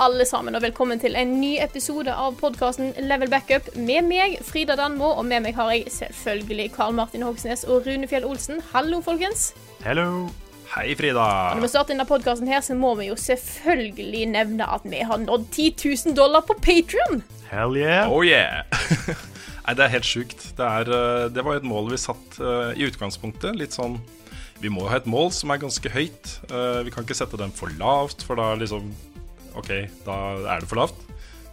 Alle sammen, og velkommen til en ny episode av podkasten Level Backup med meg, Frida Danmo, og med meg har jeg selvfølgelig Karl Martin Hogsnes og Rune Fjell Olsen. Hallo, folkens. Hello. Hei, Frida. Når vi starter denne podkasten her, så må vi jo selvfølgelig nevne at vi har nådd 10 000 dollar på Patrion. Hell yeah. Oh yeah. Nei, det er helt sjukt. Det, er, eh, det var et mål vi satt uh, i utgangspunktet. Litt sånn Vi må ha et mål som er ganske høyt. Uh, vi kan ikke sette den for lavt, for da liksom OK, da er det for lavt.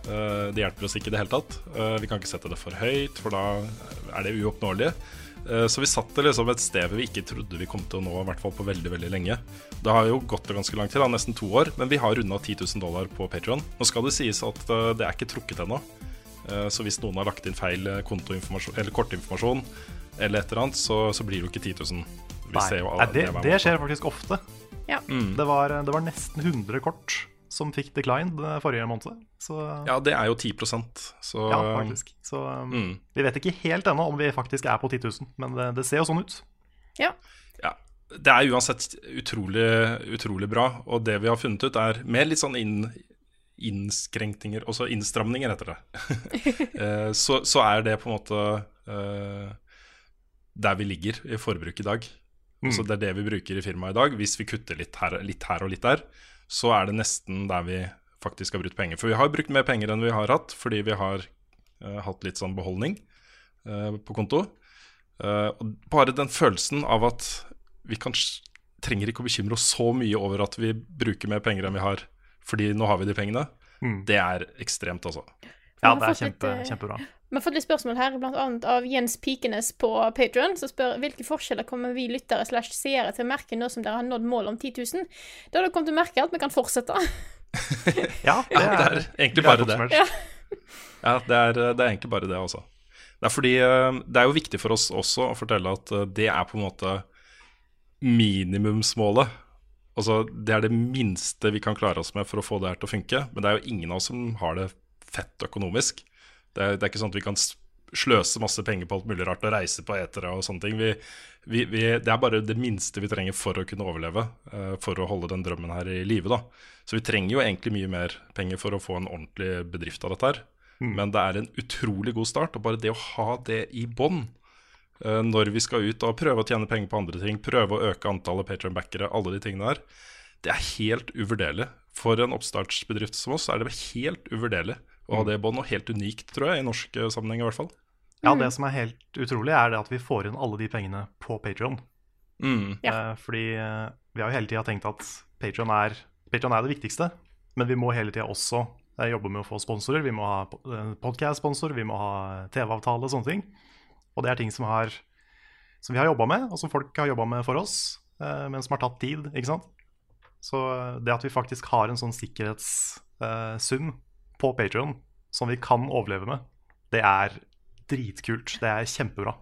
Eh, det hjelper oss ikke i det hele tatt. Eh, vi kan ikke sette det for høyt, for da er det uoppnåelige. Eh, Så vi satt det liksom et sted vi ikke trodde vi kom til å nå, i hvert fall på veldig veldig lenge. Det har jo gått ganske lang tid, da, nesten to år, men vi har runda 10 000 dollar på Patreon Nå skal det sies at det er ikke trukket ennå. Eh, Så hvis noen har lagt inn feil eller kortinformasjon, eller et eller annet, så, så blir det jo ikke 10 000. Vi Nei, ser jo Nei, det, det skjer faktisk ofte. Ja. Det, var, det var nesten 100 kort som fikk decline den forrige måned. Så ja, det er jo 10 så Ja, faktisk. Så um, Mm. vi vet ikke helt ennå om vi faktisk er på 10 000, men det, det ser jo sånn ut. Ja. ja, det er uansett utrolig, utrolig bra. Og det vi har funnet ut, er med litt sånn inn, innskrenkninger, også innstramninger, heter det. Eh, så, så er det på en måte uh, der vi ligger i forbruk i dag. Så det er det vi bruker i firmaet i dag. Hvis vi kutter litt her, litt her og litt der, så er det nesten der vi faktisk har brukt penger. For vi har brukt mer penger enn vi har hatt, fordi vi har uh, hatt litt sånn beholdning uh, på konto. Uh, og bare den følelsen av at vi kanskje trenger ikke å bekymre oss så mye over at vi bruker mer penger enn vi har, fordi nå har vi de pengene, Mm. det er ekstremt, altså. Ja, det er kjempe, kjempebra. Vi har fått litt spørsmål her, annet av Jens Pikenes på Patreon, som spør hvilke forskjeller kommer vi lyttere slash seere til å merke nå som dere har nådd målet om 10 000? Da har dere kommet til å merke at vi kan fortsette. Ja, det er egentlig bare det. Ja, det er, det er egentlig bare det, altså. Det er fordi eh, det er jo viktig for oss også å fortelle at eh, det er på en måte minimumsmålet. Altså, det er det minste vi kan klare oss med for å få det her til å funke. Men det er jo ingen av oss som har det fett økonomisk. Det er, det er ikke sånn at vi kan sløse masse penger på alt mulig rart og reise på etere og sånne ting. Vi, vi, vi, det er bare det minste vi trenger for å kunne overleve, uh, for å holde den drømmen her i live. da. Så vi trenger jo egentlig mye mer penger for å få en ordentlig bedrift av dette her. Men det er en utrolig god start, og bare det å ha det i bånn uh, når vi skal ut og prøve å tjene penger på andre ting, prøve å øke antallet Patreon-backere, alle de tingene der, det er helt uvurderlig. For en oppstartsbedrift som oss er det helt uvurderlig å ha det i bånn, og helt unikt, tror jeg, i norsk eh, sammenheng i hvert fall. Ja, det som er helt utrolig, er det at vi får inn alle de pengene på Patreon. Mm. Ja. Eh, fordi eh, vi har jo hele tida tenkt at Patreon er, Patreon er det viktigste, men vi må hele tida også jobbe med å få sponsorer. Vi må ha podkast-sponsor, vi må ha TV-avtale og sånne ting. Og det er ting som, har, som vi har jobba med, og som folk har jobba med for oss, eh, men som har tatt tid. ikke sant? Så det at vi faktisk har en sånn sikkerhetssum på Patreon som vi kan overleve med, det er dritkult. Det er kjempebra.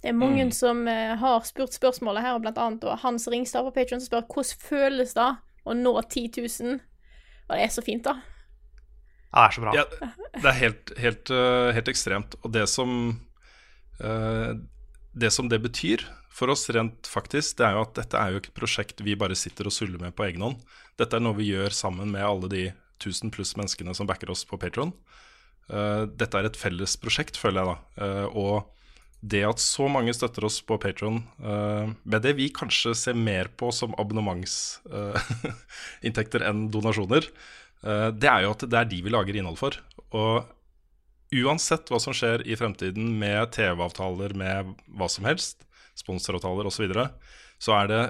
Det er mange som eh, har spurt spørsmålet her, og blant annet Hans Ringstad på Patreon som spør hvordan føles det å nå 10 000? Og det er så fint, da. Det er så bra. Ja, det er helt, helt, øh, helt ekstremt. Og det som øh, Det som det betyr for oss rent faktisk, det er jo at dette er jo ikke et prosjekt vi bare sitter og suller med på egen hånd. Dette er noe vi gjør sammen med alle de 1000 pluss menneskene som backer oss på Patron. dette er et felles prosjekt, føler jeg da. Uh, og det at så mange støtter oss på Patron, med det vi kanskje ser mer på som abonnementsinntekter enn donasjoner, eh, det er jo at det er de vi lager innhold for. Og uansett hva som skjer i fremtiden med TV-avtaler, med hva som helst, sponsoravtaler osv., så, videre, så er det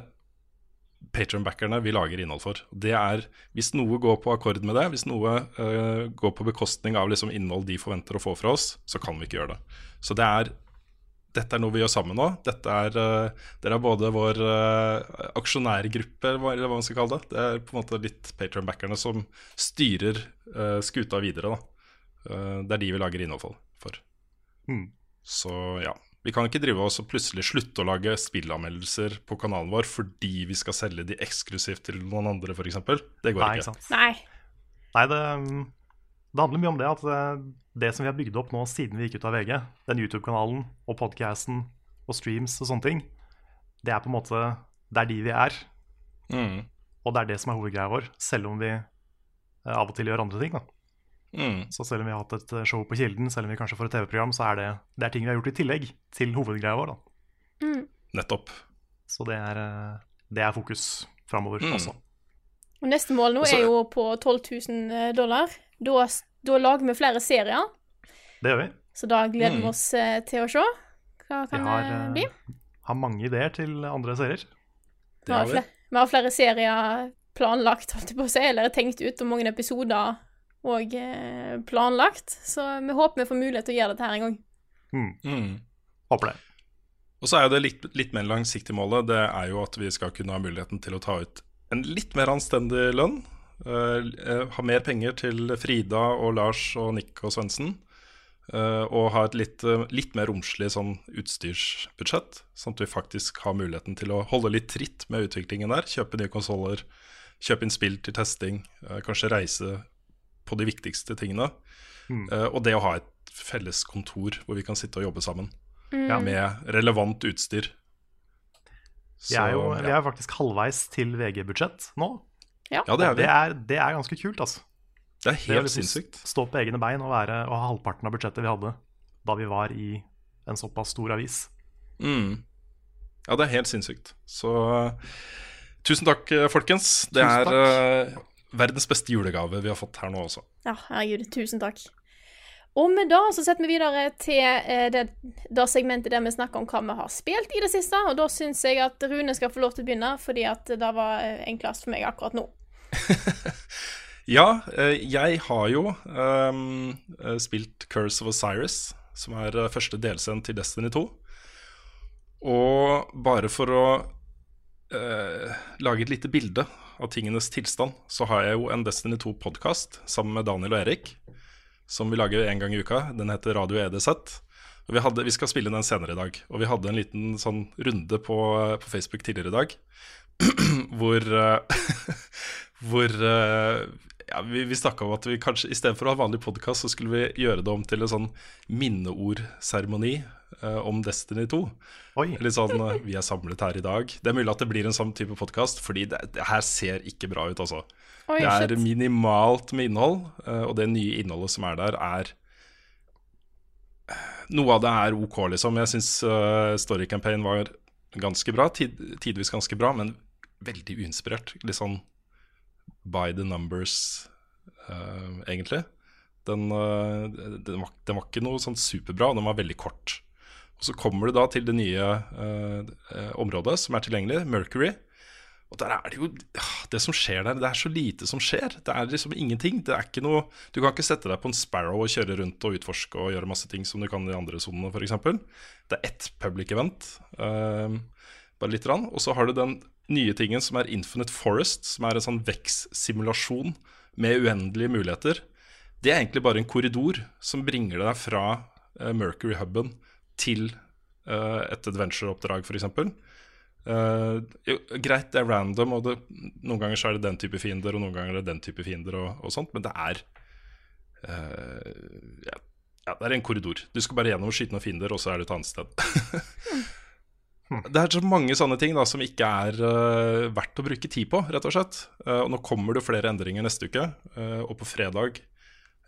Patron-backerne vi lager innhold for. Det er, Hvis noe går på akkord med det, hvis noe uh, går på bekostning av liksom innhold de forventer å få fra oss, så kan vi ikke gjøre det. Så det er, dette er noe vi gjør sammen nå. Dette er, uh, Dere er både vår uh, aksjonærgruppe, eller hva man skal kalle det. Det er på en måte litt Patron-backerne som styrer skuta videre. da. det er de vi lager innhold for. Mm. Så ja. Vi kan ikke drive oss og plutselig slutte å lage spillanmeldelser på kanalen vår fordi vi skal selge de eksklusivt til noen andre, f.eks. Det går Nei, ikke. sant? Nei. Nei, det, det handler mye om det at det, det som vi har bygd opp nå siden vi gikk ut av VG, den YouTube-kanalen og podcasten og streams og sånne ting, det er på en måte Det er de vi er, Mm. og det er det som er hovedgreia vår, selv om vi eh, av og til gjør andre ting. da. Mm. Så selv om vi har hatt et eh, show på Kilden, selv om vi kanskje får et TV-program, så er det, det er ting vi har gjort i tillegg til hovedgreia vår. da. Nettopp. Så det er, eh, det er fokus framover Mm. også. Og neste mål nå er jo på 12 000 dollar. Da, da lager vi flere serier, Det gjør vi. så da gleder Mm. vi oss eh, til å se. Hva Vi kan har, det eh, bli? har mange ideer til andre serier. Vi har, flere, vi har flere serier planlagt, holdt jeg på å si, eller tenkt ut, og mange episoder og eh, planlagt. Så vi håper vi får mulighet til å gjøre dette her en gang. Mm. Mm. Håper det. Og så er jo det litt, litt mer langsiktige målet Det er jo at vi skal kunne ha muligheten til å ta ut en litt mer anstendig lønn. eh, eh, ha mer penger til Frida og Lars og Nick og Svendsen. Uh, og ha et litt, litt mer romslig sånn utstyrsbudsjett. Sånn at vi faktisk har muligheten til å holde litt tritt med utviklingen der. Kjøpe nye konsoller, kjøpe inn spill til testing. uh, kanskje reise på de viktigste tingene. Mm. Uh, og det å ha et felles kontor hvor vi kan sitte og jobbe sammen mm. med relevant utstyr. Vi er jo ja. vi er faktisk halvveis til VG-budsjett nå. ja, det er vi. det er, det er ganske kult, altså. Det er Det helt liksom sinnssykt. Stå på egne bein og, være, og ha halvparten av budsjettet vi hadde da vi var i en såpass stor avis. Mm. Ja, det er helt sinnssykt. Så tusen takk, eh, folkens. Det Tusen er takk. Verdens beste julegave vi har fått her nå også. Ja, herregud, tusen takk. Og med det så setter vi videre til eh, det, det segmentet der vi snakker om hva vi har spilt i det siste. Og da syns jeg at Rune skal få lov til å begynne, fordi at det var eh, enklest for meg akkurat nå. Ja, eh, jeg har jo eh, spilt Curse of Osiris, som er første delscenen til Destiny 2. Og bare for å uh, lage et lite bilde av tingenes tilstand, så har jeg jo en Destiny 2-podkast sammen med Daniel og Erik, som vi lager en gang i uka. Den heter Radio EDZ. Og vi, hadde, vi skal spille den senere i dag. Og vi hadde en liten sånn runde på, på Facebook tidligere i dag hvor eh, Hvor eh, ja, vi, vi snakka om at vi kanskje istedenfor å ha vanlig podkast, så skulle vi gjøre det om til en sånn minneordseremoni eh, om Destiny 2. Oi. Litt sånn uh, Vi er samlet her i dag. Det er mulig at det blir en sånn type podkast, fordi det, det her ser ikke bra ut, altså. Oi, Det er shit. minimalt med innhold, uh, og det nye innholdet som er der, er Noe av det er OK, liksom. Jeg syns Story Campaign var ganske bra, tid, tidvis ganske bra, men veldig uinspirert. Litt sånn by the numbers, eh, egentlig. Den, den, var, den var ikke noe sånn superbra, den var veldig kort. Og Så kommer du da til det nye eh, eh, området som er tilgjengelig, Mercury. Og der er det jo ah, Det som skjer der, det er så lite som skjer. Det er liksom ingenting. Det er ikke noe Du kan ikke sette deg på en Sparrow og kjøre rundt og utforske og gjøre masse ting som du kan i de andre sonene, f.eks. Det er ett public event, eh, bare lite grann. Og så har du den nye tingen som er Infinite Forest, som er en sånn vekst-simulasjon med uendelige muligheter. Det er egentlig bare en korridor som bringer deg fra eh, Mercury-huben til uh, et adventure-oppdrag, f.eks. Uh, jo, greit, det er random, og det, noen ganger så er det den type fiender, og noen ganger er det den type fiender, og, og sånt, men det er uh, ja, ja, det er en korridor. Du skal bare gjennom og skyte noen fiender, og så er du et annet sted. det er så mange sånne ting da som ikke er uh, verdt å bruke tid på, rett og slett. Eh, og nå kommer det flere endringer neste uke, eh, og på fredag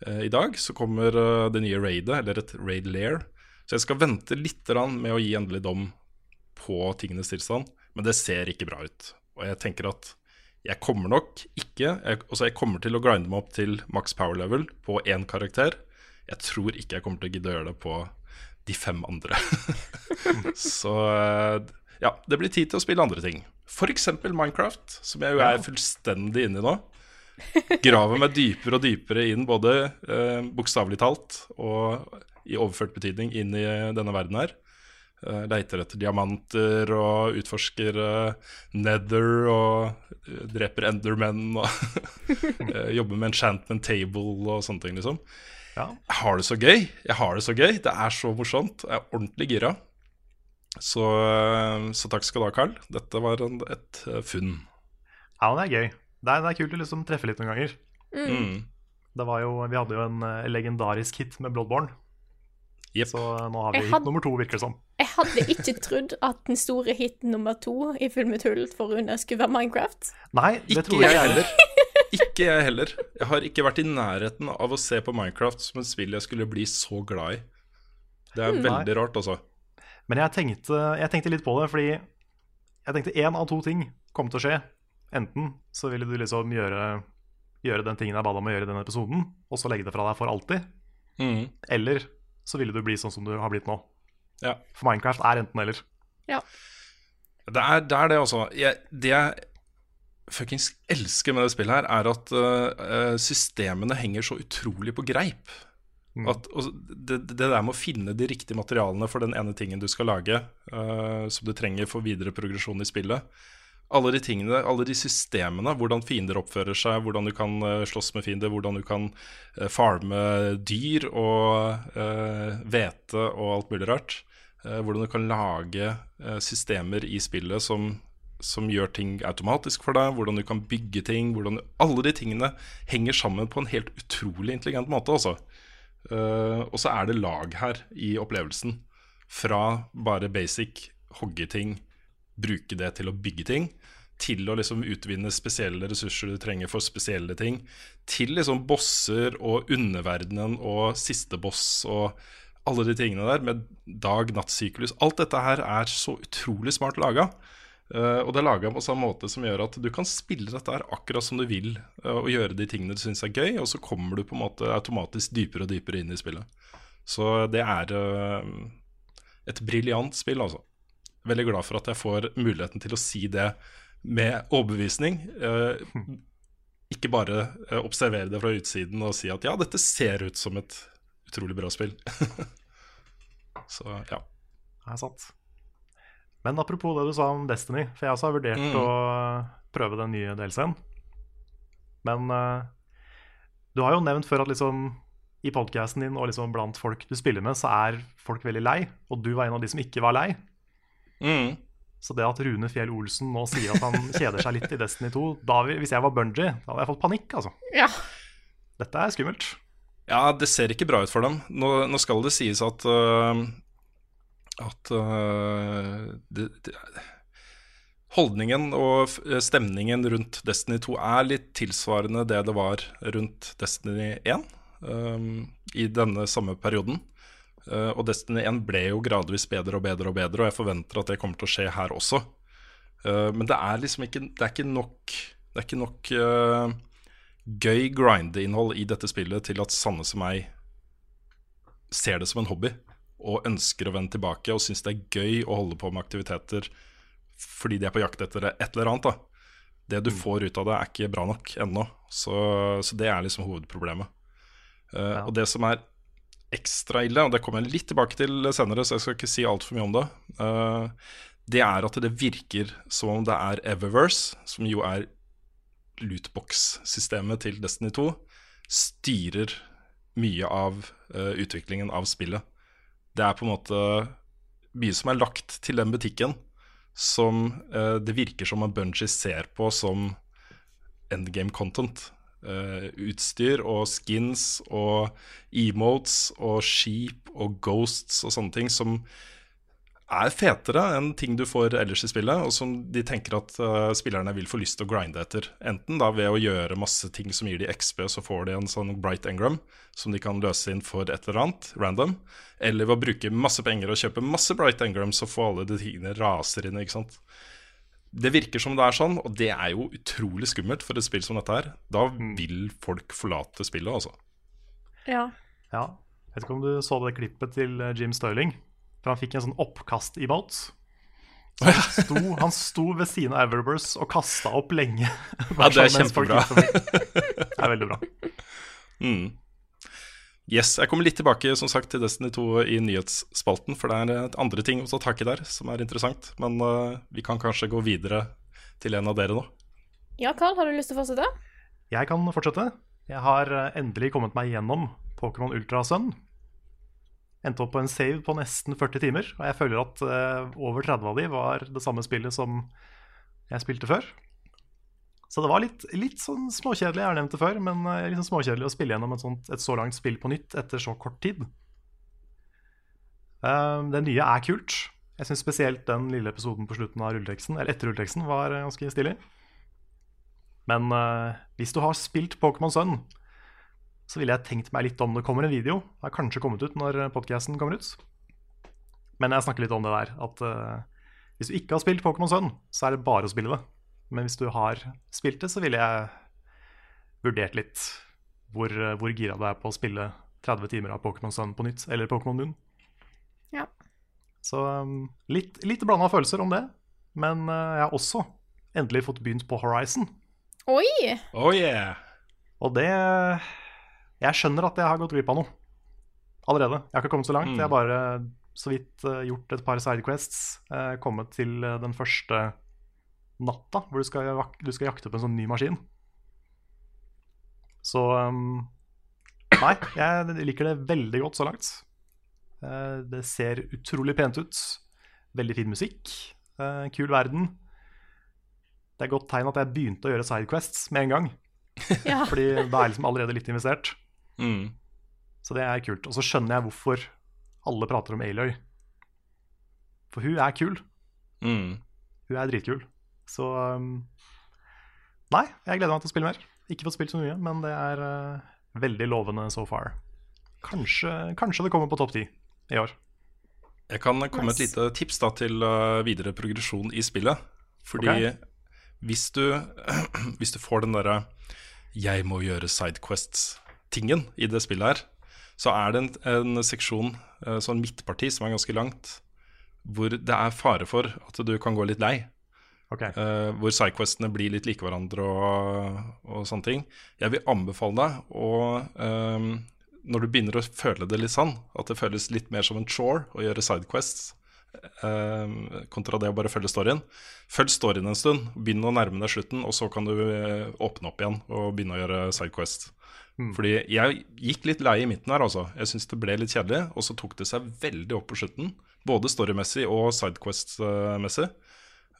eh, i dag så kommer eh, det nye raidet, eller et raid lair. Så jeg skal vente litt med å gi endelig dom på tingenes tilstand, men det ser ikke bra ut. Og jeg tenker at jeg kommer nok ikke jeg, altså jeg kommer til å grinde meg opp til max power level på én karakter. Jeg tror ikke jeg kommer til å gidde å gjøre det på de fem andre. Så eh, ja, det blir tid til å spille andre ting. F.eks. Minecraft, som jeg jo er fullstendig inne i nå. Graver meg dypere og dypere inn, både eh, bokstavelig talt og i overført betydning, inn i denne verden her. Uh, leiter etter diamanter og utforsker uh, Nether og uh, dreper Endermen og uh, jobber med enchantment table og sånne ting, liksom. Ja. Jeg har det så gøy. Jeg har det så gøy. Det er så morsomt. Jeg er ordentlig gira. Så, så takk skal du ha, Carl. Dette var en, et funn. Ja, det er gøy. Det er, det er kult å liksom treffe litt noen ganger. Mm. Det var jo, vi hadde jo en legendarisk hit med Bloodborne. Yep. Så nå har vi hit had- nummer to, virker det som. Jeg hadde ikke trodd at den store hiten nummer to i Filmetull for Rune skulle være Minecraft. Nei, det Ikke tror jeg heller. Ikke jeg heller. Jeg har ikke vært i nærheten av å se på Minecraft som et spill jeg skulle bli så glad i. Det er veldig rart, altså. Men jeg tenkte, jeg tenkte litt på det, fordi jeg tenkte én av to ting kom til å skje. Enten så ville du liksom gjøre, gjøre den tingen jeg ba deg om å gjøre i denne episoden, og så legge det fra deg for alltid. Mm. Eller så ville du bli sånn som du har blitt nå. Ja. For Minecraft er enten-eller. Ja. Det er det, er det også. Jeg, det jeg fuckings elsker med det spillet her, er at uh, systemene henger så utrolig på greip. At, og det, det der med å finne de riktige materialene for den ene tingen du skal lage, uh, som du trenger for videre progresjon i spillet. Alle de tingene, alle de systemene, hvordan fiender oppfører seg, hvordan du kan øh, slåss med fiender, hvordan du kan øh, farme dyr og øh, hvete og alt mulig rart. Eh, hvordan du kan lage eh, systemer i spillet som, som gjør ting automatisk for deg, hvordan du kan bygge ting hvordan Alle de tingene henger sammen på en helt utrolig intelligent måte, altså. Eh, og så er det lag her i opplevelsen. Fra bare basic hogge ting, bruke det til å bygge ting, til å liksom utvinne spesielle ressurser du trenger for spesielle ting, til liksom bosser og underverdenen og siste boss og alle de tingene der, med dag-natt-syklus. Alt dette her er så utrolig smart laga. og det er laga på samme måte som gjør at du kan spille dette her akkurat som du vil, uh, og gjøre de tingene du syns er gøy, og så kommer du på en måte automatisk dypere og dypere inn i spillet. Så det er uh, et briljant spill, altså. Veldig glad for at jeg får muligheten til å si det med overbevisning. Eh, ikke bare eh, observere det fra utsiden og si at ja, dette ser ut som et utrolig bra spill. Så ja. Det er sant. Men apropos det du sa om Destiny, for jeg også har vurdert Mm. å prøve den nye DLC-en. Men uh, du har jo nevnt før at liksom i podkasten din og liksom blant folk du spiller med, så er folk veldig lei, og du var en av de som ikke var lei. Mm. Så det at Rune Fjell Olsen nå sier at han kjeder seg litt i Destiny 2 da, vi- Hvis jeg var Bungie, da hadde jeg fått panikk, altså. Ja. Dette er skummelt. Ja, det ser ikke bra ut for dem. Nå, nå skal det sies at uh, At uh, det, det, holdningen og stemningen rundt Destiny 2 er litt tilsvarende det det var rundt Destiny 1 um, i denne samme perioden. Eh, og Destiny 1 ble jo gradvis bedre og bedre og bedre, og jeg forventer at det kommer til å skje her også. Uh, men det er liksom ikke Det er ikke nok Det er ikke nok uh, gøy grindeinnhold i dette spillet til at Sanne som meg ser det som en hobby og ønsker å vende tilbake og syns det er gøy å holde på med aktiviteter fordi de er på jakt etter et eller annet. da Det du får ut av det, er ikke bra nok ennå. Så, så det er liksom hovedproblemet. Eh, Og det som er ekstra ille, og det kommer jeg litt tilbake til senere, så jeg skal ikke si altfor mye om det, uh, det er at det virker som om det er Eververse, som jo er lootbox-systemet til Destiny 2, styrer mye av uh, utviklingen av spillet. Det er på en måte mye som er lagt til den butikken, som uh, det virker som at Bungie ser på som endgame content. Eh, utstyr og skins og emotes og skip og ghosts og sånne ting som er fetere enn ting du får ellers i spillet, og som de tenker at uh, spillerne vil få lyst til å grinde etter. Enten da ved å gjøre masse ting som gir de XP, så får de en sånn Bright Engram som de kan løse inn for et eller annet random, eller ved å bruke masse penger og kjøpe masse Bright Engram, så får alle de tingene raser inn, ikke sant. Det virker som det er sånn, og det er jo utrolig skummelt for et spill som dette her. Da vil folk forlate spillet, altså. ja. Ja. Vet ikke om du så det klippet til eh, Jim Sterling. For han fikk en sånn oppkast-emote. Så han, sto, han sto ved siden av Everburst og kasta opp lenge. Ja, det er kjempebra. Det er veldig bra. Mm. Yes, Jeg kommer litt tilbake som sagt til Destiny 2 i nyhetsspalten, for det er et andre ting å ta tak i der som er interessant. Men uh, vi kan kanskje gå videre til en av dere nå. Ja, Carl, har du lyst til å fortsette? Jeg kan fortsette. Jeg har eh, endelig kommet meg gjennom Pokémon Ultra Sun. Endte opp på en save på nesten 40 timer, og jeg føler at uh, over 30 av de var det samme spillet som jeg spilte før. Så det var litt, litt sånn småkjedelig, jeg har nevnt det før, men liksom småkjedelig å spille gjennom et, sånt, et så langt spill på nytt etter så kort tid. Um, det nye er kult. Jeg syns spesielt den lille episoden på slutten av rulleteksten, eller etter rulleteksten var eh, ganske stilig. Men uh, hvis du har spilt Pokémon Sun, så ville jeg tenkt meg litt om det kommer en video. Det har kanskje kommet ut når podcasten kommer ut. Men jeg snakker litt om det der, at uh, hvis du ikke har spilt Pokémon Sun, så er det bare å spille det. Men hvis du har spilt det, så ville jeg vurdert litt hvor, eh, hvor gira du er på å spille 30 timer av Pokémon Sun på nytt, eller Pokémon Moon. Ja. Så um, litt, litt blanda følelser om det. Men eh, jeg har også endelig fått begynt på Horizon. Oi! Oh yeah! Og det Jeg skjønner at jeg har gått glipp av noe allerede. Jeg har ikke kommet så langt. Mm. Jeg har bare så vidt eh, gjort et par sidequests. Kommet til eh, den første natta, hvor du skal, du skal jakte på en sånn ny maskin. Så um, Nei, jeg liker det veldig godt så langt. Eh, det ser utrolig pent ut. Veldig fin musikk. eh, kul verden. Det er godt tegn at jeg begynte å gjøre sidequests med en gang. Ja. Fordi da er jeg liksom allerede litt investert. Mm. Så det er kult. Og så skjønner jeg hvorfor alle prater om Aloy. For hun er kul. Mm. Hun er dritkul. Så um, Nei, jeg gleder meg til å spille mer. Ikke fått spilt så mye, men det er uh, veldig lovende so far. Kanskje, kanskje det kommer på topp ti i år. Jeg kan komme med et lite tips da til uh, videre progresjon i spillet. Fordi okay. hvis, du, hvis du får den derre 'jeg må gjøre sidequests'-tingen i det spillet her, så er det en, en seksjon, uh, sånn midtparti, som er ganske langt, hvor det er fare for at du kan gå litt lei. Ok, Uh, hvor sidequestene blir litt like hverandre og, og sånne ting. Jeg vil anbefale deg å ehm, Når du begynner å føle det litt sånn, at det føles litt mer som en chore å gjøre sidequests, ehm, kontra det å bare følge storyen. Følg storyen en stund, begynn å nærme deg slutten, og så kan du eh, åpne opp igjen og begynne å gjøre sidequest. Fordi jeg gikk litt lei i midten her, altså. Jeg syns det ble litt kjedelig, og så tok det seg veldig opp på slutten. Både storymessig og sidequest-messig.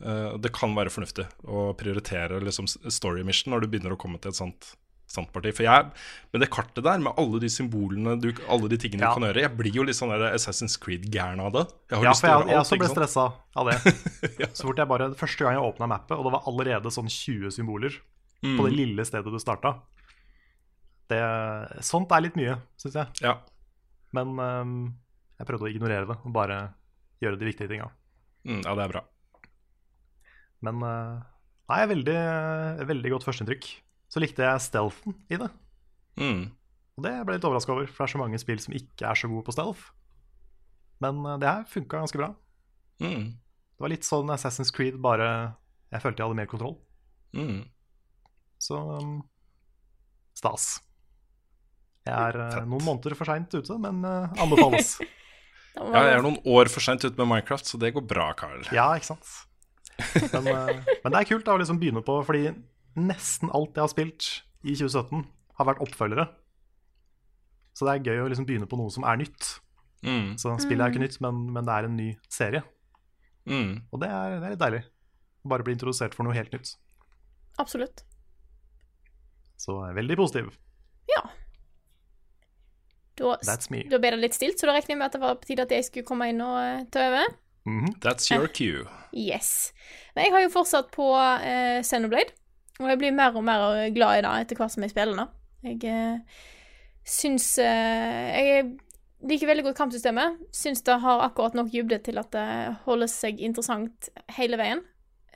Eh, det kan være fornuftig å prioritere liksom, story mission når du begynner å komme til et sånt, parti. For jeg, med det kartet der, med alle de symbolene, du, alle de tingene Ja. du kan gjøre Jeg blir jo litt sånn der Assassin's Creed-gæren av det. Jeg har Ja, for jeg, jeg alt, også ble sant? stressa av det. Så fort jeg bare, Første gang jeg åpna mappet, og det var allerede sånn 20 symboler Mm. på det lille stedet du starta. Det, sånt er litt mye, syns jeg. Ja. Men um, jeg prøvde å ignorere det og bare gjøre de viktige tinga. Mm, ja, det er bra. Men øh, nei, veldig, veldig godt førsteinntrykk. Så likte jeg stealthen i det. Mm. Og det ble jeg litt overraska over, for det er så mange spill som ikke er så gode på stealth. Men øh, det her funka ganske bra. Mm. Det var litt sånn Assassin's Creed, bare jeg følte jeg hadde mer kontroll. Mm. Så um, stas. Jeg er uh, noen måneder for seint ute, men uh, anbefales. Ja, jeg er noen år for seint ute med Minecraft, så det går bra, Carl. ja, ikke sant? Men, uh, men det er kult da, å liksom begynne på, fordi nesten alt jeg har spilt i 2017, har vært oppfølgere. Så det er gøy å liksom begynne på noe som er nytt. Mm. Så spillet er ikke nytt, men, men det er en ny serie. Mm. Og det er, det er litt deilig. Bare bli introdusert for noe helt nytt. Absolutt. Så uh, veldig positiv. Ja. Da, That's me. da ble det litt stilt, så da regner jeg med at det var på tide at jeg skulle komme inn og eh, ta over. Mhm. That's your cue. Yes. Men jeg har jo fortsatt på eh, Xenoblade, og jeg blir mer og mer glad i det etter hvert som jeg spiller nå. Jeg eh, syns eh, Jeg liker veldig godt kampsystemet. Syns det har akkurat nok dybde til at det holder seg interessant hele veien,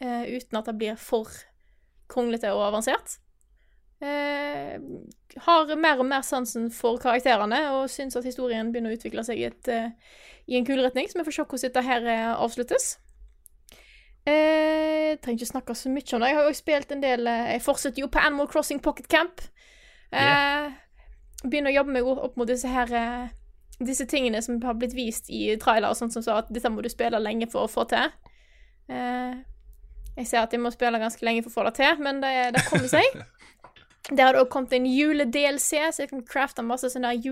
eh, uten at det blir for kronglete og avansert. Eh, har mer og mer sansen for karakterene, og syns at historien begynner å utvikle seg i, et, eh, i en kul retning, så vi får se hvordan dette her eh, avsluttes. Eh, jeg trenger ikke snakke så mye om det. Jeg har jo spilt en del eh, Jeg fortsetter jo på Animal Crossing Pocket Camp. Eh, Begynner å jobbe meg opp mot disse her eh, Disse tingene som har blitt vist i trailer og sånt som sa at dette må du spille lenge for å få til. Eh, jeg ser at jeg må spille ganske lenge for å få det til, men det, det kommer seg. Der har det også kommet en jule-DLC, så jeg kan crafte masse sånne der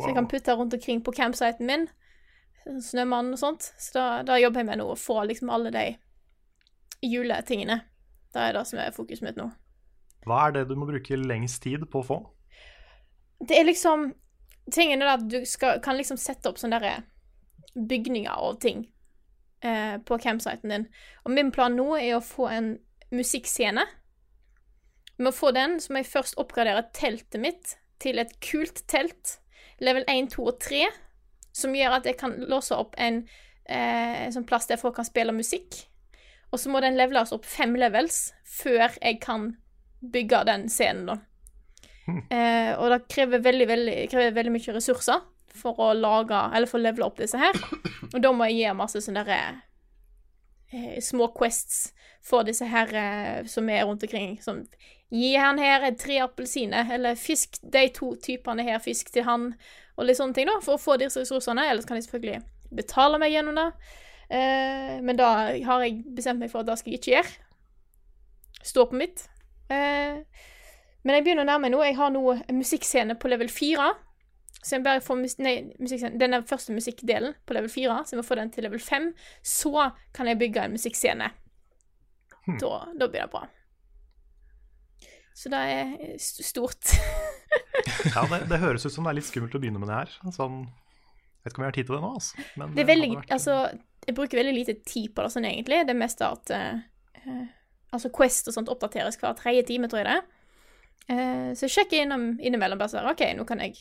julegreier. Så jeg kan putte rundt omkring på campsiten min. Snømannen Snømann og sånt. Så da, da jobber jeg med nå å få liksom alle de juletingene. Det er det som er fokuset mitt nå. Hva er det du må bruke lengst tid på å få? Det er liksom Tingen er at du skal, kan liksom sette opp sånne der bygninger og ting eh, på campsiten din. Og min plan nå er å få en musikkscene. Med å få den så må jeg først oppgradere teltet mitt til et kult telt. Level 1, 2 og 3. Som gjør at jeg kan låse opp en, eh, en sånn plass der folk kan spille musikk. Og så må den leveles opp fem levels før jeg kan bygge den scenen, da. Eh, og det krever veldig, veldig, krever veldig mye ressurser for å lage, eller for å levele opp disse her. Og da må jeg gi masse sånne der, eh, små quests for disse her eh, som er rundt omkring. Som gi han her tre appelsiner, eller fisk de to typene her, fisk til han, og litt sånne ting, da, for å få disse ressursene. Ellers kan de selvfølgelig betale meg gjennom det. Eh, men da har jeg bestemt meg for at det skal jeg ikke gjøre. Stå på mitt. Eh, men jeg begynner å nærme meg nå. Jeg har nå en musikkscene på level 4. Så jeg bare får mus nei, den første musikkdelen på level 4, så jeg må få den til level 5. Så kan jeg bygge en musikkscene. Da, da blir det bra. Så det er stort. Ja, det, det høres ut som det er litt skummelt å begynne med det her. Sånn, jeg vet ikke om jeg har tid til det nå, altså. Men Det er veldig vært- Altså, jeg bruker veldig lite tid på det sånn, egentlig. Det er mest at eh, eh, Altså, Quest og sånt oppdateres hver tredje time, tror jeg det. Uh, så jeg sjekker innom, innimellom bare sånn OK, nå kan jeg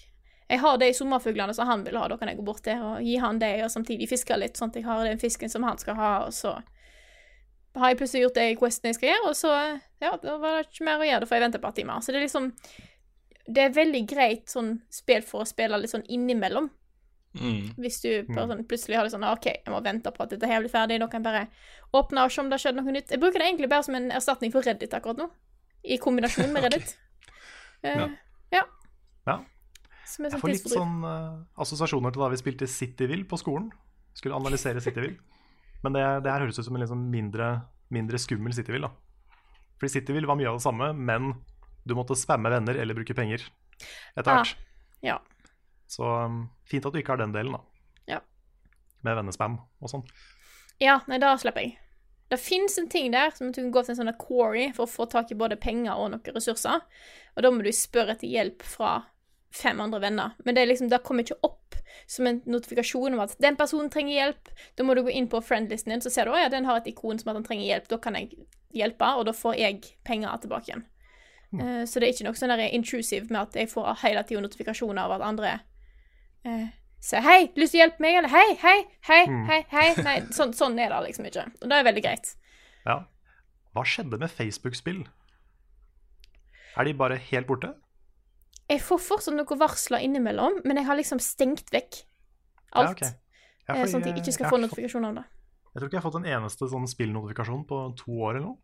Jeg har de sommerfuglene som han vil ha, da kan jeg gå bort der og gi han det, og samtidig fiske litt, sånn at jeg har den fisken som han skal ha, og så har jeg plutselig gjort det i Questen jeg skal gjøre, og så Ja, da var det ikke mer å gjøre, da får jeg vente et par timer. Så det er liksom Det er veldig greit sånn spill for å spille litt sånn innimellom. Mm. Hvis du sånn, plutselig har det sånn OK, jeg må vente på at dette her blir ferdig, da kan jeg bare åpne og se om det har skjedd noe nytt. Jeg bruker det egentlig bare som en erstatning for Reddit akkurat nå. I kombinasjon med Reddit. Eh, ja. Ja. Som er Jeg sånn får litt sånn uh, assosiasjoner til da vi spilte Cityville på skolen. Skulle analysere Cityville. Men det, det her høres ut som en liksom mindre, mindre skummel Cityville. da. Fordi Cityville var mye av det samme, men du måtte spamme venner eller bruke penger etter hvert. ja. Så um, fint at du ikke har den delen, da. Ja. Med vennespam og sånn. Ja, nei, da slipper jeg. Det fins en ting der som du kan gå til en sånn quarry for å få tak i både penger og noen ressurser. Og da må du spørre etter hjelp fra fem andre venner. Men det, er liksom, det kommer ikke opp som en notifikasjon om at den personen trenger hjelp. Da må du gå inn på friendlisten din, så ser du at ja, den har et ikon som at han trenger hjelp. Da kan jeg hjelpe, og da får jeg penger tilbake igjen. Eh, så det er ikke noe sånn intrusive med at jeg får hele tida notifikasjoner av at andre uh, sier 'hei, lyst til å hjelpe meg', eller 'hei, hei, hei, hei'. hei. Nei, sånn, sånn er det liksom ikke. Og det er veldig greit. Ja. Hva skjedde med Facebook-spill? Er de bare helt borte? Jeg får fortsatt noen varsler innimellom, men jeg har liksom stengt vekk Ja, alt. ok. Ja, eh, fordi sånn at jeg ikke skal jeg få fått- notifikasjon av det. Jeg tror ikke jeg har fått en eneste sånn spillnotifikasjon på to år eller noe.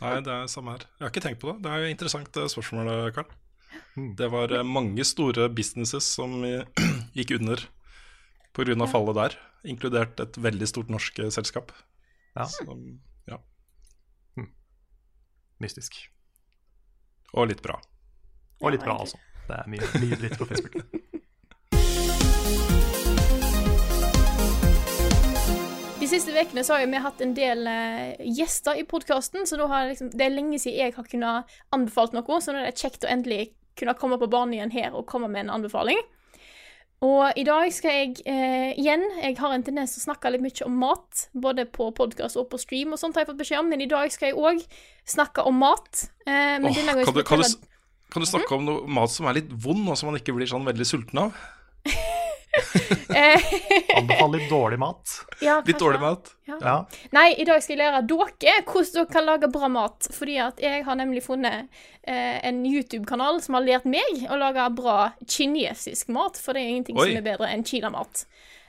Nei, det er samme her. Jeg har ikke tenkt på det. Det er jo interessant eh, spørsmål, Karl. Mm. Det var eh, mange store businesses som eh, gikk under pga. Ja. fallet der, inkludert et veldig stort norsk eh, selskap. Ja. Som, ja. Mystisk. Og litt bra. Og litt bra, altså. Det er mye, mye dritt på Facebook. De siste ukene så har vi hatt en del eh, gjester i podkasten, så liksom, det er lenge siden jeg har kunnet anbefalt noe, så nå er det kjekt å endelig kunne komme på banen igjen her og komme med en anbefaling. Og i dag skal jeg eh, igjen Jeg har en tendens til å snakke litt mye om mat, både på podkast og på stream, og sånt har jeg fått beskjed om, men i dag skal jeg òg snakke om mat. Eh, men Åh, kan, du, kan, du, kan du snakke om noe mat som er litt vond, og som man ikke blir sånn veldig sulten av? Anbefal litt dårlig mat. ja, Litt dårlig mat? Ja. Nei, i dag skal jeg lære dere hvordan dere kan lage bra mat. Fordi at jeg har nemlig funnet eh, en YouTube-kanal som har lært meg å lage bra kinesisk mat. For det er ingenting Oi. som er bedre enn kinamat.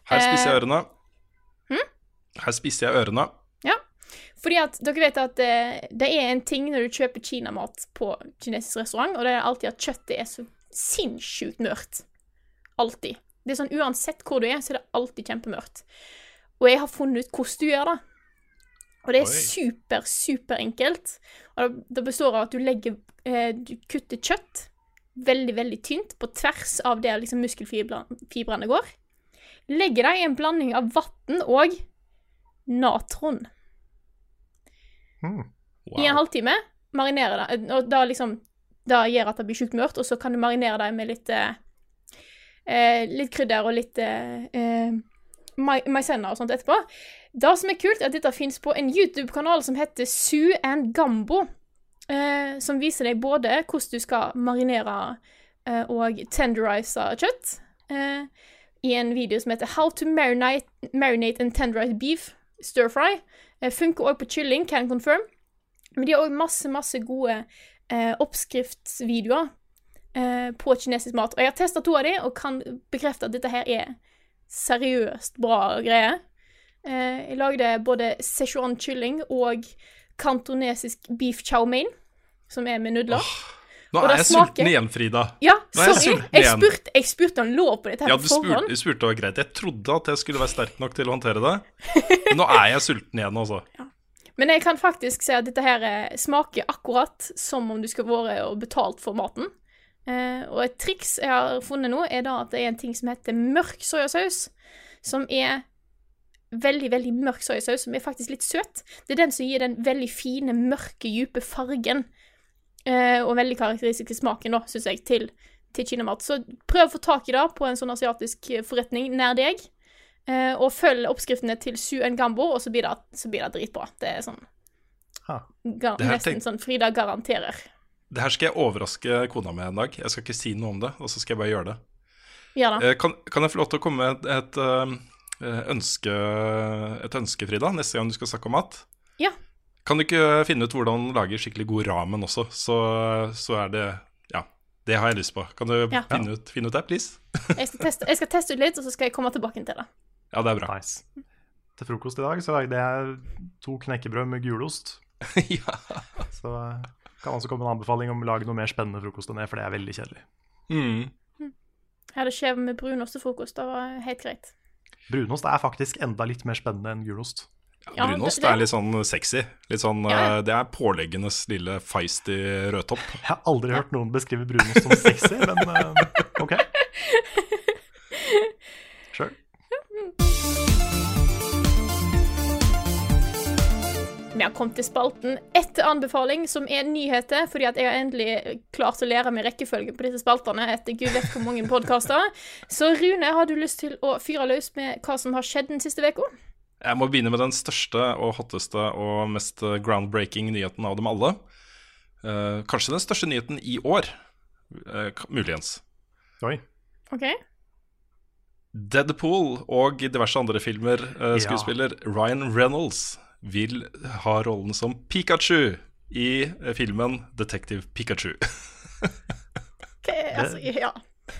Her spiser jeg Eh, ørene. Her spiser jeg ørene. Ja. Fordi at dere vet at det, det er en ting når du kjøper kinamat på kinesisk restaurant, og det er alltid at kjøttet er så sinnssykt mørt. Alltid. Det er sånn Uansett hvor du er, så er det alltid kjempemørkt. Og jeg har funnet ut hvordan du gjør det. Og det er Oi. super, superenkelt. Og det, det består av at du legger eh, Du kutter kjøtt veldig, veldig tynt på tvers av der liksom muskelfibrene går. Legger det i en blanding av vann og natron Wow. i en halvtime. Marinere det. Og da liksom Da gjør at det blir sjukt mørkt, og så kan du marinere det med litt eh, eh, Litt krydder og litt eh, eh, maisenna og sånt etterpå. Det som er kult, er at dette fins på en YouTube-kanal som heter Sue and Gambo. Eh, som viser deg både hvordan du skal marinere eh, og tenderize kjøtt. Eh, I en video som heter How to marinate, marinate and tenderize beef stir fry. Eh, funker òg på kylling, can confirm. Men de har òg masse, masse gode eh, oppskriftsvideoer eh, på kinesisk mat. Og jeg har testa to av de, og kan bekrefte at dette her er seriøst bra greier. Eh, jeg lagde både Sichuan kylling og kantonesisk beef chow mein, som er med nudler. Nå og er jeg smaker- sulten igjen, Frida. Ja, Nå jeg sorry. sulten Jeg spurte, jeg spurte han lov på dette her Ja, på forhånd. Ja, du spurte det var greit. Jeg trodde at jeg skulle være sterk nok til å håndtere det. Men nå er jeg sulten igjen, altså. Men jeg kan faktisk si at dette her eh, smaker akkurat som om du skulle vært og betalt for maten. Eh, og et triks jeg har funnet nå, er da at det er en ting som heter mørk soyasaus. Som er veldig, veldig mørk soyasaus, som er faktisk litt søt. Det er den som gir den veldig fine, mørke, dype fargen. Eh, og veldig karakteristisk til smaken, da, syns jeg, til, til kinamat. Så prøv å få tak i det på en sånn asiatisk eh, forretning nær deg. Eh, og følg oppskriftene til Su en Gambo, og så blir, det, så blir det dritbra. Det er sånn her Nesten sånn Frida garanterer. Det her skal jeg overraske kona med en dag. Jeg skal ikke si noe om det, og så skal jeg bare gjøre det. Ja. Eh, Kan, kan jeg få lov til å komme med et, et, eh, ønske, et ønske, Frida, neste gang du skal snakke om mat? Ja. Kan du ikke finne ut hvordan lage skikkelig god ramen også? Så, så er det Ja, det har jeg lyst på. Kan du Ja. finne, ut, finne ut det, please? Jeg skal, teste, jeg skal teste ut litt, og så skal jeg komme tilbake til det. Ja, det er bra. Nice. Til frokost i dag så lagde jeg to knekkebrød med gulost. ja. Så eh, kan også komme en anbefaling om å lage noe mer spennende frokost enn det, for det er veldig kjedelig. Mm. Jeg hadde skjev med brunost til frokost. Det var helt greit. Brunost er faktisk enda litt mer spennende enn gulost. Ja, Brunost det- det- er litt sånn sexy. Litt sånn, Ja, eh, Det er påleggenes lille feisty rødtopp. Jeg har aldri hørt noen beskrive brunost som sexy, men eh, OK. Sure. Vi har kommet til spalten etter anbefaling, som er nyheter, fordi at jeg har endelig klart å lære meg rekkefølgen på disse spaltene etter gud vet hvor mange podkaster. Så Rune, har du lyst til å fyre løs med hva som har skjedd den siste uka? Jeg må begynne med den største og hotteste og mest groundbreaking nyheten av dem alle. Eh, kanskje den største nyheten i år, eh, muligens. Oi. OK? Deadpool og diverse andre filmer, eh, Ja. skuespiller Ryan Reynolds vil ha rollen som Pikachu i eh, filmen Detective Pikachu. Det, altså, ja.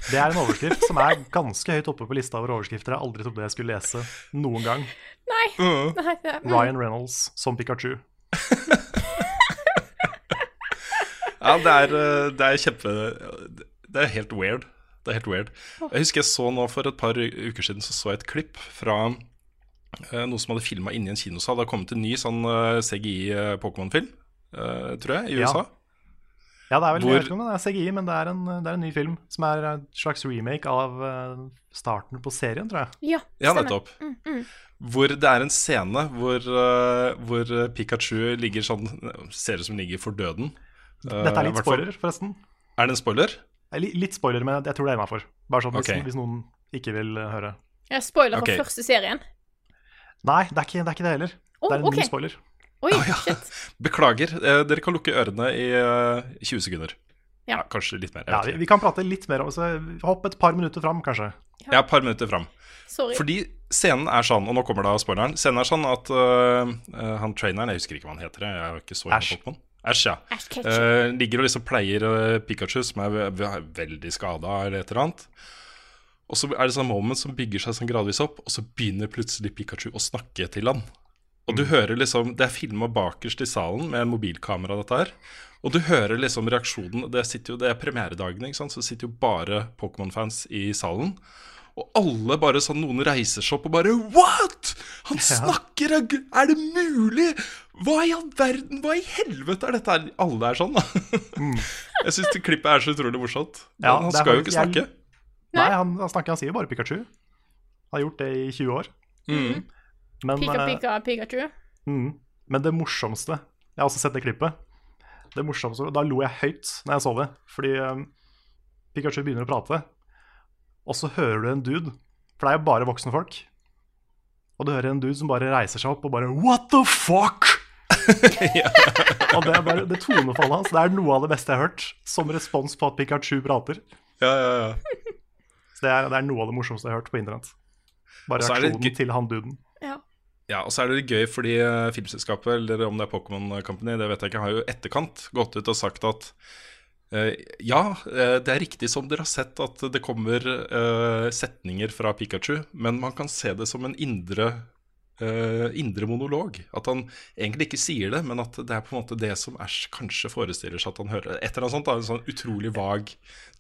Det er en overskrift som er ganske høyt oppe på lista over overskrifter jeg aldri trodde jeg skulle lese noen gang. Nei. Mm. nei mm. Ryan Reynolds som Pikachu. Ja, det er, eh, det er kjempe Det er helt weird. Det er helt weird. Jeg husker jeg så nå for et par uker siden så, så jeg et klipp fra uh, noe som hadde filma inni en kinosal. Det har kommet en ny sånn uh, CGI-Pokémon-film, uh, tror jeg, i USA. Ja, det er vel Hvor- jeg vet ikke om det er CGI, men det er, en, det er en ny film som er en slags remake av eh, starten på serien, tror jeg. Ja, Ja, nettopp. Hvor det er en scene hvor, eh, hvor Pikachu ligger sånn Ser ut som ligger for døden. Eh, Dette er litt spoiler, forresten. Er det en spoiler? Eh, Litt spoiler, men jeg tror det er innafor. Bare sånn hvis, hvis noen ikke vil eh, høre. Jeg spoiler for første serien. Nei, det er ikke det, er ikke det heller. Oh, det er en okay. ny spoiler. Oi, Å, ja. shit. Beklager. eh, Dere kan lukke ørene i eh, 20 sekunder. Ja. kanskje litt mer. Ja, vi, vi kan prate litt mer om så Hopp et par minutter fram, kanskje. Ja, et par minutter fram. Sorry. Fordi scenen er sånn, og nå kommer da spoileren Scenen er sånn at øh, han traineren, jeg husker ikke hva han heter, jeg har ikke så Æsj. Ash, ja. Ash. Øh, ligger og liksom pleier uh, Pikachu, som er ve ve veldig skada eller et eller annet. Og så er det sånn moment som bygger seg sånn gradvis opp, og så begynner plutselig Pikachu å snakke til han. Og du hører liksom Det er filma bakerst i salen med en mobilkamera, dette her. Og du hører liksom reaksjonen Det, sitter jo, det er premieredagene, ikke sant? så det sitter jo bare Pokémon-fans i salen. Og alle bare sånn Noen reiser seg opp og bare What?! Han snakker! Er er det mulig?! Hva i all verden? Hva i helvete er dette her? Alle er sånn, da. Jeg syns det klippet er så utrolig morsomt. Ja, han skal jo ikke snakke. Nei, han, han snakker, han sier jo bare Pikachu. Han har gjort det i 20 år. Mm. Men, Pika, eh, pika, Pikachu. Mm. Men det morsomste Jeg har også sett det klippet. Det morsomste, Da lo jeg høyt når jeg så det. Fordi um, Pikachu begynner å prate, og så hører du en dude For det er jo bare voksne folk. Og du hører en dude som bare reiser seg opp og bare What the fuck?! og det, er bare, det tonefallet hans Det er noe av det beste jeg har hørt som respons på at Pikachu prater. Ja, ja, ja. Så det er, det er noe av det morsomste jeg har hørt på internett. Bare reaksjonen til han duden. Ja. Og så er det litt gøy fordi eh, filmselskapet, eller om det er Pokémon Company, det vet jeg ikke, har jo etterkant gått ut og sagt at uh, ja, eh, det er riktig som dere har sett at det kommer uh, setninger fra Pikachu, men man kan se det som en indre, uh, indre monolog. At han egentlig ikke sier det, men at det er på en måte det som Ash kanskje forestiller seg at han hører. Et eller annet sånt, da, en sånn utrolig vag,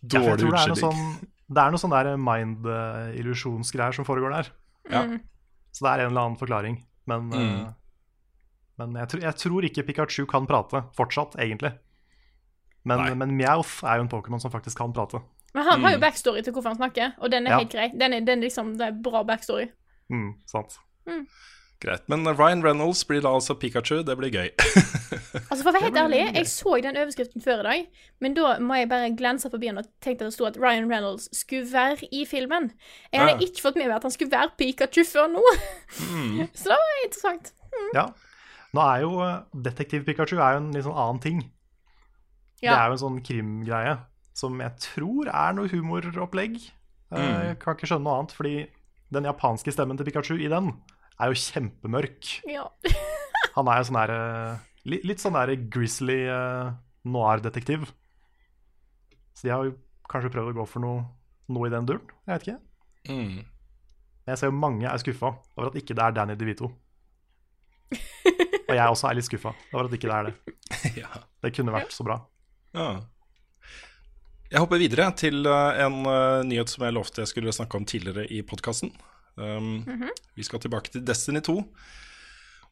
Ja, utskilling. dårlig tror det er noe sånn, det er noe sånn der mind-illusjonsgreier som foregår der. Ja. Så det er en eller annen forklaring. Men, Mm. uh, men jeg, tror- jeg tror ikke Pikachu kan prate fortsatt, egentlig. Men, Nei. men Meowth er jo en Pokémon som faktisk kan prate. Men han har jo backstory til hvorfor han snakker, og den er Ja. helt grei. Den er, den er liksom, det er bra backstory. Mm, sant. Greit. Men Ryan Reynolds blir da altså Pikachu, det blir gøy. Altså For å være helt ærlig, jeg så den overskriften før i dag, men da må jeg bare glense forbi den og tenkte at det sto at Ryan Reynolds skulle være i filmen. Jeg hadde Ja. ikke fått med meg at han skulle være Pikachu før nå. Så det var interessant. Ja. Nå er jo eh, Detektiv Pikachu er jo en litt sånn annen ting. Det er jo en sånn krimgreie som jeg tror er noe humoropplegg. Mm. Jeg kan ikke skjønne noe annet, fordi den japanske stemmen til Pikachu i den er jo kjempemørk. Ja. Han er jo sånn der, eh, litt, sånn der grizzly eh, noir-detektiv. Så de har jo kanskje prøvd å gå for noe, noe i den duren. Jeg vet ikke. Mm. Men jeg ser jo mange er skuffa over at ikke det er Danny DeVito. Og jeg også er litt skuffa over at ikke det er det. ja. Det kunne vært så bra. Ja. Jeg hopper videre til eh, en nyhet som jeg lovte jeg skulle snakke om tidligere i podkasten. Um, Vi skal tilbake til Destiny 2.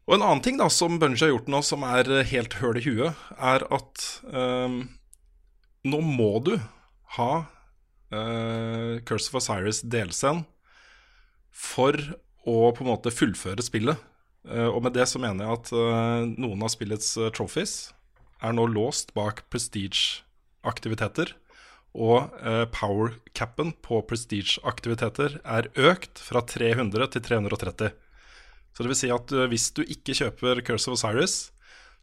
Og en annen ting da som Bunji har gjort nå som er eh, helt høl i huet, er at um, nå må du ha uh, Curse of Osiris delscenen for å på en måte fullføre spillet. Uh, og med det så mener jeg at uh, noen av spillets trophies er nå låst bak prestige-aktiviteter. Og eh, power-capen på prestige-aktiviteter er økt fra 300 til 330. Så det vil si at eh, hvis du ikke kjøper Curse of Osiris,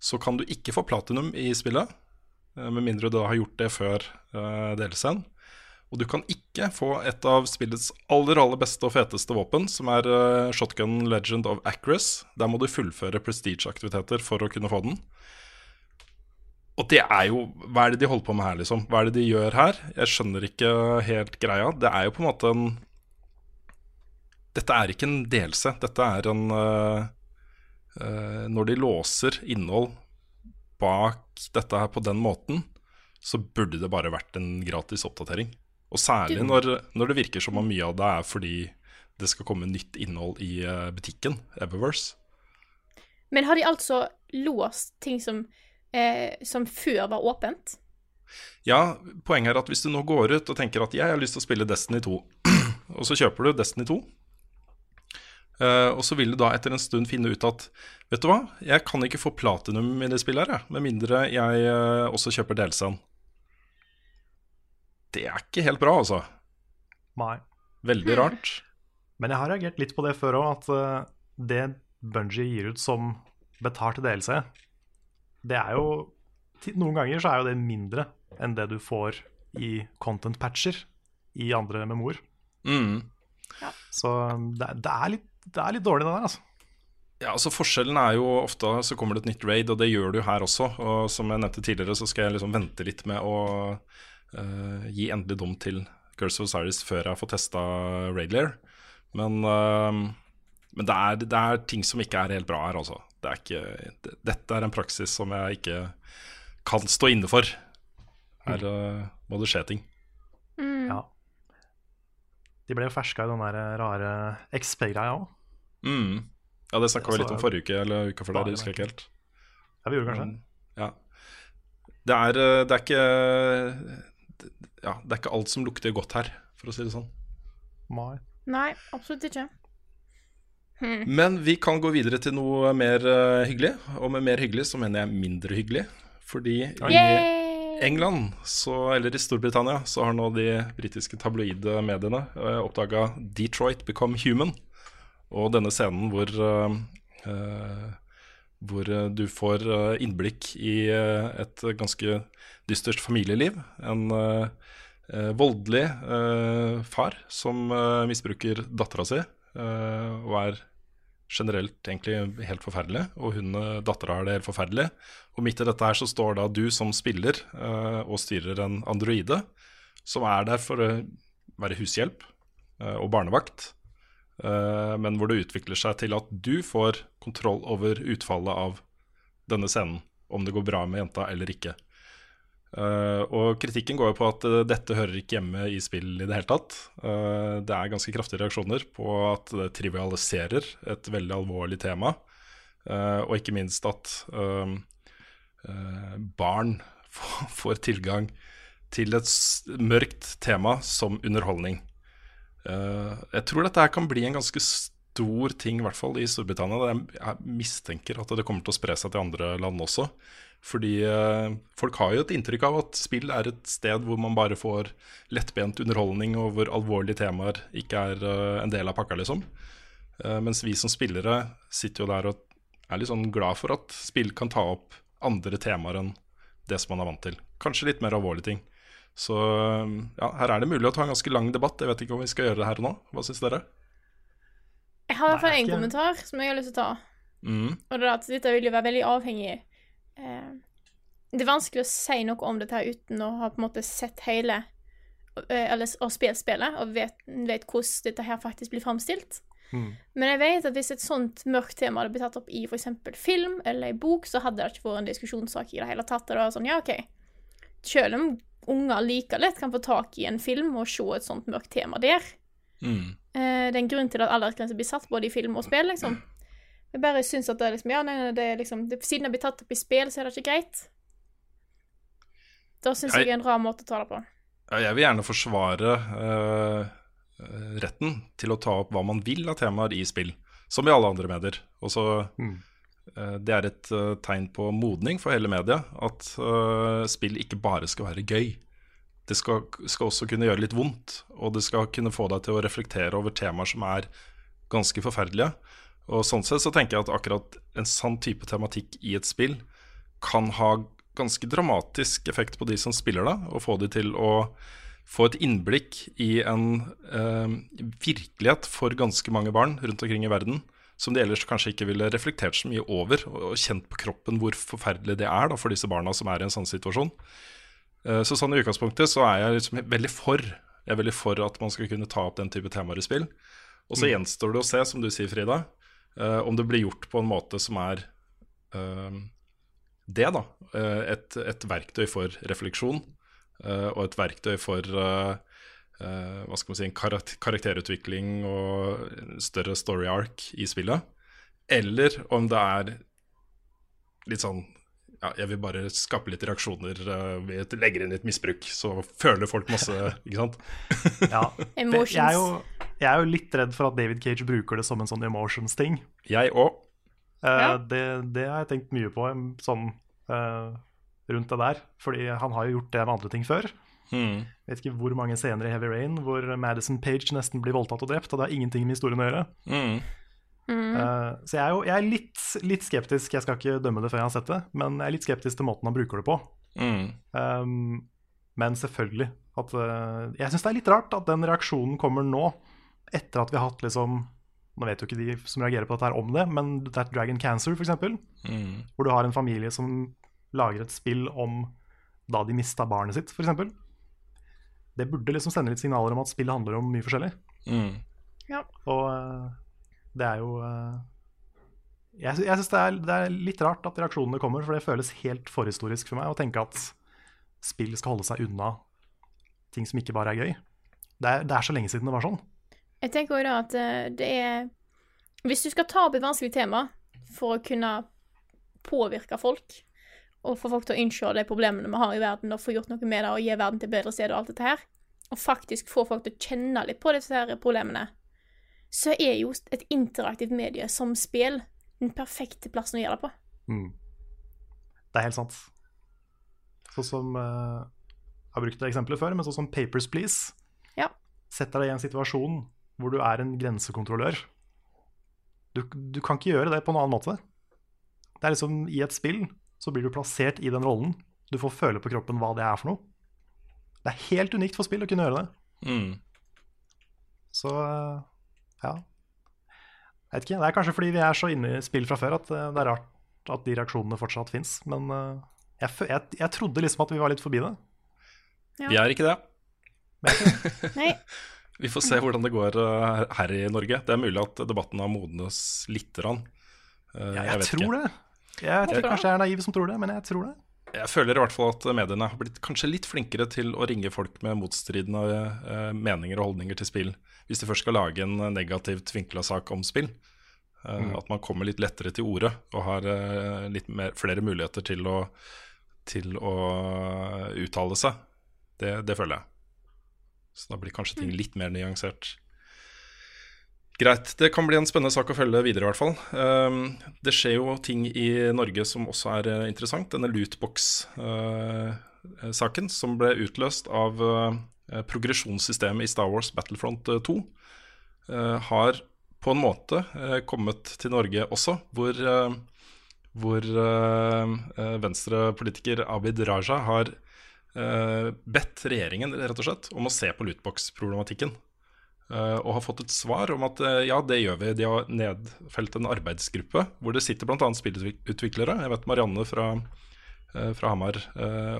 så kan du ikke få platinum i spillet. eh, med mindre du da har gjort det før uh, delscenen. Og du kan ikke få et av spillets aller aller beste og feteste våpen, som er eh, Shotgun Legend of Acris. Der må du fullføre prestige-aktiviteter for å kunne få den. Og det er jo Hva er det de holder på med her, liksom? Hva er det de gjør her? Jeg skjønner ikke helt greia. Det er jo på en måte en Dette er ikke en delelse. Dette er en uh, uh, Når de låser innhold bak dette her på den måten, så burde det bare vært en gratis oppdatering. Og særlig når, når det virker som om mye av det er fordi det skal komme nytt innhold i øh, butikken, Eververse. Men har de altså låst ting som, eh, som før var åpent? Ja, poenget er at hvis du nå går ut og tenker at jeg har lyst til å spille Destiny 2, og så kjøper du Destiny 2, eh, og så vil du da etter en stund finne ut at vet du hva, jeg kan ikke få platinum i det spillet her, med mindre jeg eh, også kjøper delscenen. Det er ikke helt bra, altså. Nei. Veldig rart. Men jeg har reagert litt på det før òg, at eh, det Bungie gir ut som betalt DLC, det er jo Noen ganger så er jo det mindre enn det du får i content patcher i andre memoer. Mm. Så det, det, er litt, det er litt dårlig, det der, altså. Ja, altså Forskjellen er jo ofte så kommer det et nytt raid, og det gjør du her også. Og som jeg nevnte tidligere, så skal jeg liksom vente litt med å uh, gi endelig dom til Curse of Osiris før jeg får testa Raidlair. Men uh, Men det er, det er ting som ikke er helt bra her, altså. Det er ikke, det, dette er en praksis som jeg ikke kan stå inne for. Her uh, må det skje ting. Ja. De ble jo ferska i den der rare XP-greia òg. Mm. Ja, det snakka vi litt om forrige uke, eller uka før der, husker jeg ikke helt. Ja, vi gjorde kanskje Men, ja. Det er, eh, det er ikke Ja, det er ikke alt som lukter godt her, for å si det sånn. Mai. Nei, absolutt ikke. Men vi kan gå videre til noe mer uh, hyggelig. Og med mer hyggelig så mener jeg mindre hyggelig. Fordi i England, så, eller i Storbritannia, så har nå de britiske tabloide mediene uh, oppdaga Detroit Become Human. Og denne scenen hvor uh, uh, hvor eh, du får eh, innblikk i eh, et ganske dystert familieliv. En eh, eh, voldelig eh, far som eh, misbruker dattera si, eh, og er generelt egentlig helt forferdelig. Og hun dattera har det helt forferdelig. Og midt i dette her så står da du som spiller uh, og styrer en androide, som er der for å være hushjelp uh, og barnevakt. uh, men hvor det utvikler seg til at du får kontroll over utfallet av denne scenen. Om det går bra med jenta eller ikke. Eh, og kritikken går jo på at uh, dette hører ikke hjemme i spill i det hele tatt. Uh, det er ganske kraftige reaksjoner på at det trivialiserer et veldig alvorlig tema. Og ikke minst at barn får, tilgang til et mørkt tema som underholdning. Jeg tror dette kan bli en ganske stor ting, i hvert fall i Storbritannia. Jeg, mistenker at det kommer til å spre seg til andre land også. Fordi eh, folk har jo et inntrykk av at spill er et sted hvor man bare får lettbent underholdning, og hvor alvorlige temaer ikke er eh, en del av pakka, liksom. Eh, mens vi som spillere sitter jo der og er litt sånn glad for at spill kan ta opp andre temaer enn det som man er vant til. Kanskje litt mer alvorlige ting. Så ja, her er det mulig å ta en ganske lang debatt. Jeg vet ikke om vi skal gjøre det her nå. Hva syns dere? Har i hvert fall en én kommentar som jeg har lyst til å ta. Mm. Og det er at dette vil jo være veldig avhengig eh, Det er vanskelig å si noe om dette her uten å ha på en måte sett hele eh, Eller og spilt spillet og vet, vet hvordan dette her faktisk blir framstilt. Mm. Men jeg vet at hvis et sånt mørkt tema hadde blitt tatt opp i f.eks. film eller i bok, så hadde det ikke vært en diskusjonssak i det hele tatt. Og det var sånn, ja, OK. Selv om unger like lett kan få tak i en film og se et sånt mørkt tema der. Mm. Eh, det er en grunn til at aldersgrenser blir satt både i film og spill, liksom. Jeg bare syns at det er liksom Ja, nei, nei, det er liksom det, Siden det blir tatt opp i spill, så er det ikke greit. Da syns Jeg- det er en rar måte å ta det på. Ja, jeg vil gjerne forsvare eh, eh, retten til å ta opp hva man vil av temaer i spill, som i alle andre medier. Og så, Mm. uh, det er et uh, tegn på modning for hele media at spill ikke bare skal være gøy. Det skal, skal også kunne gjøre litt vondt, og det skal kunne få deg til å reflektere over temaer som er ganske forferdelige. Og sånn sett så tenker jeg at akkurat en sånn type tematikk i et spill kan ha ganske dramatisk effekt på de som spiller det, og få de til å få et innblikk i en eh, virkelighet for ganske mange barn rundt omkring i verden, som de ellers kanskje ikke ville reflektert så mye over, og kjent på kroppen hvor forferdelig det er da, for disse barna som er i en sånn situasjon. Eh, så sånn i utgangspunktet så er jeg liksom veldig for Jeg er veldig for at man skal kunne ta opp den type temaer i spill. Og så gjenstår det å se, som du sier, Frida, eh, om det blir gjort på en måte som er eh, det, da. et, et verktøy for refleksjon, og et verktøy for hva skal man si, en karakterutvikling og større story arc i spillet. Eller om det er litt sånn ja, jeg vil bare skape litt reaksjoner uh, ved legger inn litt misbruk, så føler folk masse, ikke sant? Ja. Emotions. jeg, er jo, jeg er jo litt redd for at David Cage bruker det som en sånn emotions-ting. Jeg òg. Uh, Ja. det, det har jeg tenkt mye på sånn uh, rundt det der. Fordi han har jo gjort det med andre ting før. Hmm. Vet ikke hvor mange scener i Heavy Rain hvor Madison Page nesten blir voldtatt og drept, og det har ingenting med historien å gjøre. Mm. Eh, så jeg er jo jeg er litt, litt skeptisk, jeg skal ikke dømme det før jeg har sett det, men jeg er litt skeptisk til måten han bruker det på. Mm. Um, men selvfølgelig at uh, Jeg syns det er litt rart at den reaksjonen kommer nå, etter at vi har hatt liksom Nå vet jo ikke de som reagerer på dette her om det, men det er Dragon Cancer, f.eks., Mm. hvor du har en familie som lager et spill om da de mista barnet sitt, f.eks. Det burde liksom sende litt signaler om at spillet handler om mye forskjellig. Mm. Og eh, Det er jo eh, Jeg, jeg syns det, det er litt rart at reaksjonene kommer, for det føles helt forhistorisk for meg å tenke at spill skal holde seg unna ting som ikke bare er gøy. Det er, det er så lenge siden det var sånn. Jeg tenker også da at eh, det er Hvis du skal ta opp et vanskelig tema for å kunne påvirke folk, og få folk til å innse de problemene vi har i verden, og få gjort noe med det og gi verden til bedre sted og alt dette her, og faktisk få folk til å kjenne litt på disse her problemene, så er jo et interaktivt medie som spill den perfekte plassen å gjøre det på. Mm. Det er helt sant. Sånn som uh, Jeg har brukt det eksempelet før, men sånn som Papers, Please. Ja. setter deg i en situasjon hvor du er en grensekontrollør. Du, du kan ikke gjøre det på en annen måte. Det er liksom I et spill så blir du plassert i den rollen. Du får føle på kroppen hva det er for noe. Det er helt unikt for spill å kunne gjøre det. Mm. Så eh, ja. Jeg vet ikke. Det er kanskje fordi vi er så inne i spill fra før at eh, det er rart at de reaksjonene fortsatt fins. Men eh, jeg, jeg, jeg trodde liksom at vi var litt forbi det. Ja. Vi er ikke det. Nei, Vi får se hvordan det går eh, her i Norge. Det er mulig at debatten har modnes lite grann. Eh, Ja, jeg, vet tror ikke. det. Jeg tror kanskje jeg er naiv som tror det, men jeg tror det. Jeg føler i hvert fall at mediene har blitt kanskje litt flinkere til å ringe folk med motstridende eh, meninger og holdninger til spill, hvis de først skal lage en negativt vinkla sak om spill. Eh, Mm. At man kommer litt lettere til orde og har eh, litt mer, flere muligheter til å, til å uttale seg. Det, det føler jeg. Så da blir kanskje ting litt mer nyansert. Greit. Det kan bli en spennende sak å følge videre, i hvert fall. Um, det skjer jo ting i Norge som også er eh, interessant. Denne lootbox-saken som ble utløst av eh, progresjonssystemet i Star Wars Battlefront eh, 2, eh, har på en måte eh, kommet til Norge også, hvor, eh, hvor eh, eh, venstrepolitiker Abid Raja har eh, bedt regjeringen rett og slett om å se på lootbox-problematikken. Eh, og har fått et svar om at eh, ja, det gjør vi. De har nedfelt en arbeidsgruppe hvor det sitter bl.a. spillutviklere. Jeg vet Marianne fra, eh, fra Hamar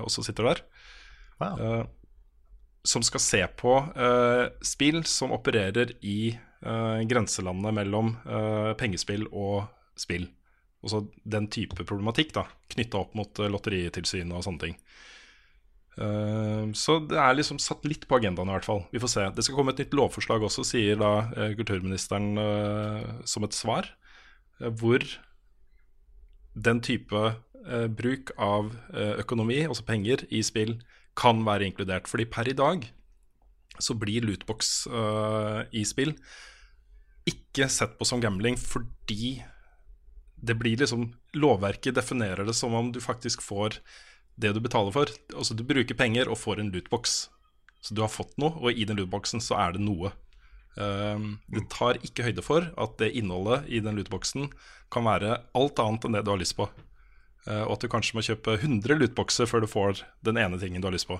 også sitter der. Wow. Som skal se på spill som opererer i grenselandet mellom pengespill og spill. Altså den type problematikk da, knytta opp mot Lotteritilsynet og sånne ting. Eh, så det er liksom satt litt på agendaen i hvert fall. Vi får se. Det skal komme et nytt lovforslag også, sier da eh, kulturministeren eh, som et svar. eh, hvor den type bruk av økonomi, altså penger, i spill kan være inkludert. Fordi per i dag så blir lootbox i spill ikke sett på som gambling fordi det blir liksom Lovverket definerer det som om du faktisk får det du betaler for. Altså du bruker penger og får en lootbox. Så du har fått noe, og i den lootboxen så er det noe. Um, det tar ikke høyde for at det innholdet i den lootboxen kan være alt annet enn det du har lyst på. Uh, og at du kanskje må kjøpe 100 lootboxer før du får den ene tingen du har lyst på.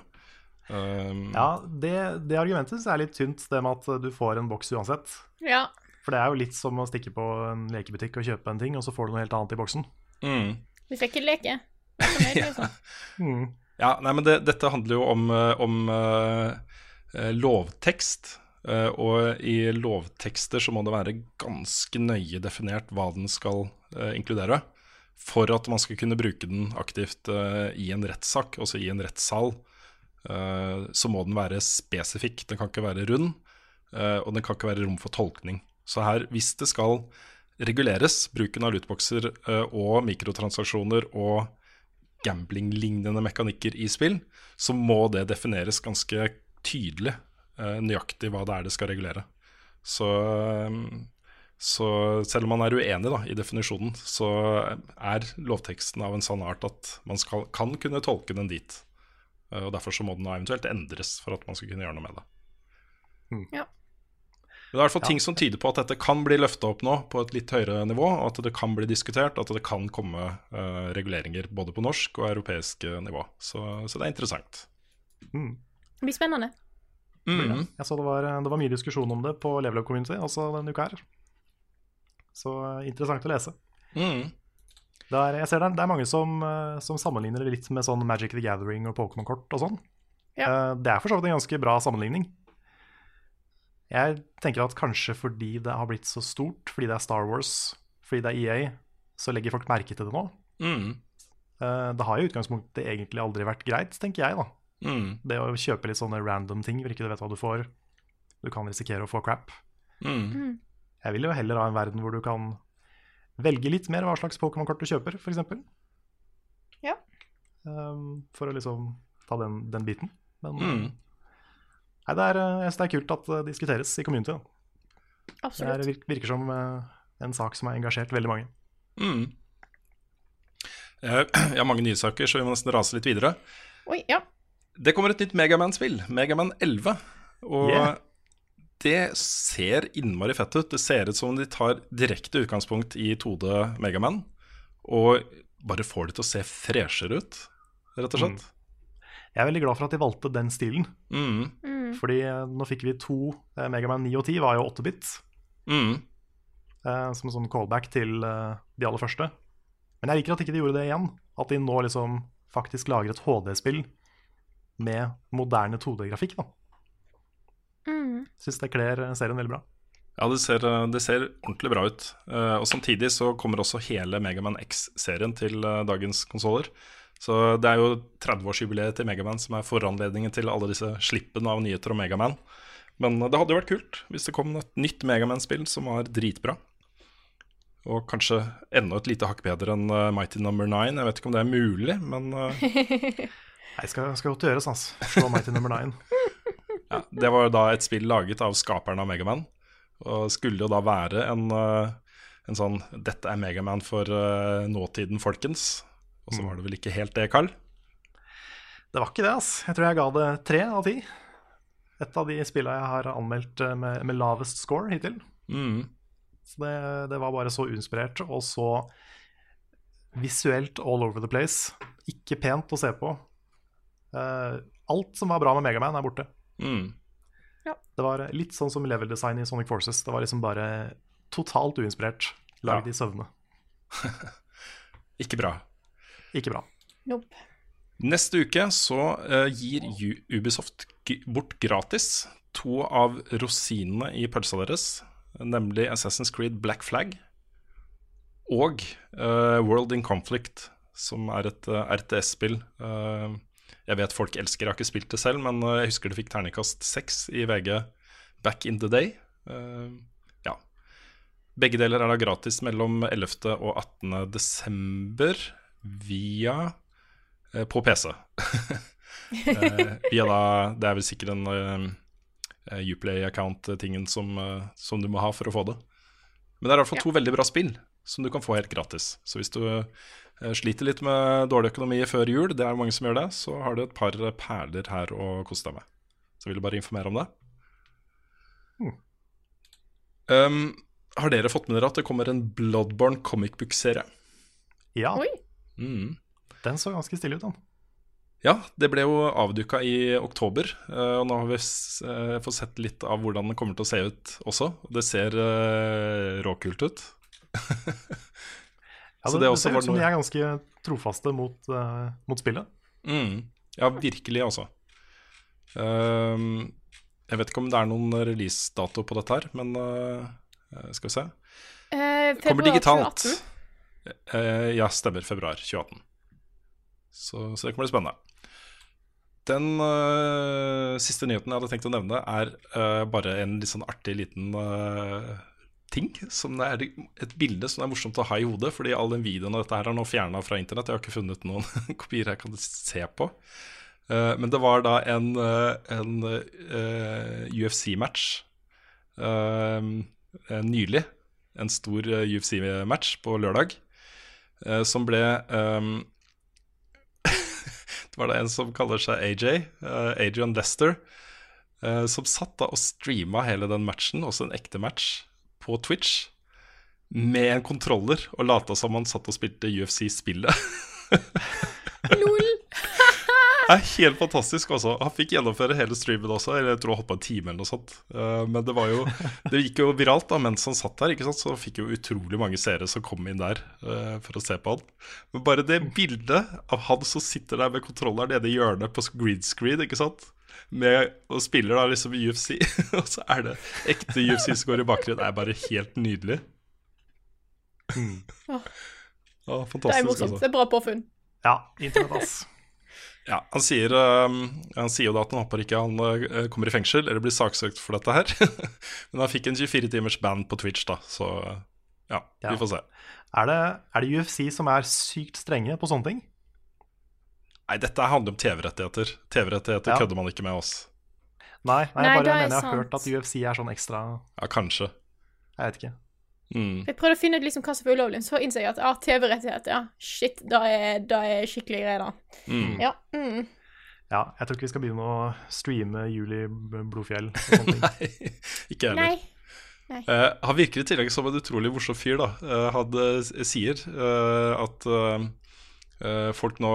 Um, Ja, det, det argumentet jeg er litt tynt, det med at du får en boks uansett. ja. For det er jo litt som å stikke på en lekebutikk og kjøpe en ting, og så får du noe helt annet i boksen. mm. Vi fikk ikke leke. Er liksom. Mm. Ja, nei, men det, dette handler jo om, eh, om eh, lovtekst. Uh, og i lovtekster så må det være ganske nøye definert hva den skal uh, inkludere. For at man skal kunne bruke den aktivt i en rettssak, altså i en rettssal. eh, så må den være spesifikk. Den kan ikke være rund, eh, og den kan ikke være rom for tolkning. Så her, hvis det skal reguleres, bruken av lootboxer og mikrotransaksjoner og gambling-lignende mekanikker i spill, så må det defineres ganske tydelig eh, nøyaktig hva det er det skal regulere. Så, eh, så selv om man er uenig da, i definisjonen, så er lovteksten av en sånn art at man skal, kan kunne tolke den dit. Eh, og Derfor så må den eventuelt endres for at man skal kunne gjøre noe med det. Ja. Det er i hvert fall ting som tyder på at dette kan bli løfta opp nå på et litt høyere nivå, og at det kan bli diskutert, og at det kan komme uh, reguleringer både på norsk og europeisk eh, nivå. Så, så det er interessant. Mm. Det blir spennende. Mm. Jeg så det var, det var mye diskusjon om det på Level Up Community også denne uka her. Så eh, interessant å lese. Mm. Det er, jeg ser det, er- det er mange som, som sammenligner det litt med sånn Magic the Gathering og Pokémon-kort og sånn. Ja. Eh, Det er for så vidt en ganske bra sammenligning. Jeg tenker at kanskje fordi det har blitt så stort, fordi det er Star Wars, fordi det er EA, så legger folk merke til det nå. Mm. Eh, Det har i utgangspunktet egentlig aldri vært greit, tenker jeg, da. Mm. Det å kjøpe litt sånne random ting hvor ikke du vet hva du får. Du kan risikere å få crap. Mm. Jeg vil jo heller ha en verden hvor du kan velge litt mer hva slags Pokémon-kort du kjøper, f.eks. Ja. Um, for å liksom ta den, den biten. Men Mm. Nei, det, er, eh, jeg synes det er kult at det diskuteres i community. Da. Det er, virker, som eh, en sak som har engasjert veldig mange. Mm. Eh, Jeg har mange nye saker, så vi må nesten rase litt videre. Oi, ja. Det kommer et nytt Megaman-spill, Megaman 11. Og Yeah. det ser innmari fett ut. Det ser ut som de tar direkte utgangspunkt i 2D Megaman, og bare får det til å se freshere ut, rett og slett. Jeg er veldig glad for at de valgte den stilen. Mm. Fordi eh, nå fikk vi to eh, Megaman 9 og 10, var jo 8-bit. Mm. eh, som en sånn callback til eh, de aller første. Men jeg liker at ikke de gjorde det igjen. At de nå liksom faktisk lager et HD-spill med moderne 2D-grafikk. da. Mm. Syns det kler eh, serien veldig bra. Ja, det ser, det ser ordentlig bra ut. Eh, og samtidig så kommer også hele Megaman X-serien til eh, dagens konsoller. Så det er jo 30-årsjubileet til Megaman som er foranledningen til alle disse slippene av nyheter om Megaman. Men det hadde jo vært kult hvis det kom et nytt Megaman-spill som var dritbra. Og kanskje enda et lite hakk bedre enn eh, Mighty Number 9. Jeg vet ikke om det er mulig, men eh, Nei, skal, skal godt gjøres, altså. Slå Mighty Number nummer nine. Ja, det var jo da et spill laget av skaperen av Megaman, og skulle jo da være en, eh, en sånn 'Dette er Megaman for eh, nåtiden, folkens'. Og så var det vel ikke helt det, Carl? Det var ikke det, altså. Jeg tror jeg ga det tre av ti. Et av de spillene jeg har anmeldt eh, med, med lavest score hittil. Mm. Så det, det var bare så uinspirert og så visuelt all over the place. Ikke pent å se på. Uh, alt som var bra med Megaman, er borte. Mm. Det var litt sånn som level design i Sonic Forces. Det var liksom bare totalt uinspirert. Lagd Ja. i søvne. Ikke bra. Ikke bra. Nope. Neste uke så eh, gir Ubisoft g bort gratis to av rosinene i pølsa deres, nemlig Assassin's Creed Black Flag og uh, World in Conflict, som er et uh, RTS-spill. Uh, jeg vet folk elsker, jeg har ikke spilt det selv, men jeg husker det fikk terningkast seks i VG back in the day. Eh, ja. Begge deler er da gratis mellom 11. og 18. desember via eh, på PC. eh, via da Det er vel sikkert den eh, Uplay-account-tingen som, som du må ha for å få det. Men det er i hvert fall to veldig bra spill som du kan få helt gratis. Så hvis du sliter litt med dårlig økonomi før jul, det er mange som gjør det, så har du et par perler her å kose deg med. Så jeg ville bare informere om det. Um, har dere fått med dere at det kommer en Bloodborne comic book-serie? Ja, Oi. Mm. den så ganske stille ut, den. Ja, det ble jo avduka i oktober, eh, og nå har vi eh, fått sett litt av hvordan den kommer til å se ut også. Det ser eh, råkult ut. Ja, Så det, det det også ser ut som noe- de er ganske trofaste mot, uh, mot spillet. Mm. Ja, virkelig, altså. Ehm, jeg vet ikke om det er noen releasedato på dette her, men eh, skal vi se. Eh, Kommer digitalt. 2018. Eh, ja, stemmer. Februar 2018. Så, så det kommer bli spennende. Den uh, siste nyheten jeg hadde tenkt å nevne, er uh, bare en litt sånn artig liten uh, ting. Som det er et bilde som er morsomt å ha i hodet, fordi all den videoen av dette her er nå fjerna fra internett. Jeg har ikke funnet noen kopier jeg kan se på. Men det var da en, en UFC-match nylig. En stor UFC-match på lørdag, eh, som ble um, Det var det en som kaller seg AJ, uh, Adrian Lester, uh, som satt da og streama hele den matchen, også en ekte match, på Twitch. Med en kontroller, og lata som han satt og spilte UFC-spillet. Er helt fantastisk også. Han fikk gjennomføre hele streamen også. Eller jeg tror han holdt på en time eller noe sånt. Eh, men det var jo Det gikk jo viralt da mens han satt der, ikke sant? så fikk jo utrolig mange seere som kom inn der eh, for å se på han. Men bare det bildet av han som sitter der med kontrolleren nede i hjørnet på green screen, ikke sant. med, og spiller da liksom UFC, og så er det ekte UFC som går i bakgrunnen. Det er bare helt nydelig. Ja, Det er morsomt. altså. Det er bra påfunn. Ja, internett, ass. Ja, han sier, um, han sier jo da at han håper ikke han uh, kommer i fengsel eller blir saksøkt for dette her. Men han fikk en 24 timers band på Twitch, da, så ja, Ja. vi får se. Er det, er det UFC som er sykt strenge på sånne ting? Nei, dette handler om TV-rettigheter. TV-rettigheter Ja. kødder man ikke med oss. Nei, nei, Nei, bare jeg er mener jeg har hørt at UFC er sånn ekstra Ja, kanskje. Jeg vet ikke. Mm. Jeg prøvde å finne ut liksom hva som var ulovlig, så innså jeg at ah, TV-rettigheter, ja. Shit, da er, da er skikkelig greier, da. Mm. Ja. Mm. Ja, jeg tror ikke vi skal begynne å streame Juli Blodfjell og sånne ting. Nei, ikke jeg heller. Nei. Uh, han virker i tillegg som en utrolig morsom fyr. da uh, Han eh, sier uh, at folk nå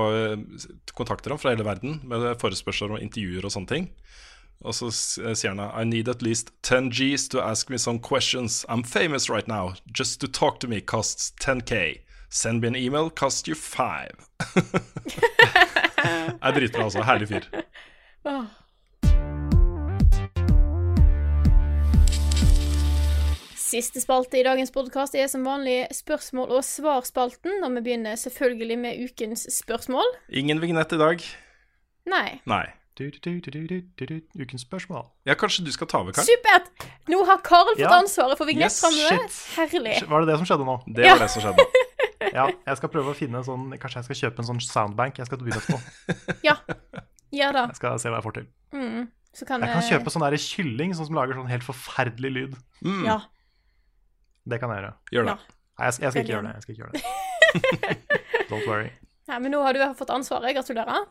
kontakter ham fra hele verden med forespørsler om intervjuer og sånne ting. Og så eh, sier han I need at least 10 G's to ask me some questions. I'm famous right now. Just to talk to me costs 10K. Send me an email, cost you five. Jeg driter meg altså. Herlig fyr. Siste spalte i dagens podkast er som vanlig spørsmål- og svarspalten, og vi begynner selvfølgelig med ukens spørsmål. Ingen vignett i dag. Nei. Nei. Du, du, du, du, du, du, du. Ukens spørsmål. Ja, kanskje du skal ta over, Karl? Supert! Nå har Karl fått Ja. ansvaret for vignett Yes, framover. Herlig. Var det det som skjedde nå? Det var det som skjedde. Ja, jeg skal prøve å finne en sånn Kanskje jeg skal kjøpe en sånn soundbank jeg skal begynne etterpå. Ja. Ja da. Jeg skal se hva jeg får til. Mm. Så kan Jeg kan jeg... kjøpe sånn der kylling sånn som lager sånn helt forferdelig lyd. Mm, Ja. Det kan jeg gjøre. Gjør det. Ja. Nei, jeg, jeg skal ikke gjøre det. Jeg skal ikke gjøre det. Don't worry. Nei, men nå har du fått ansvaret. Gratulerer.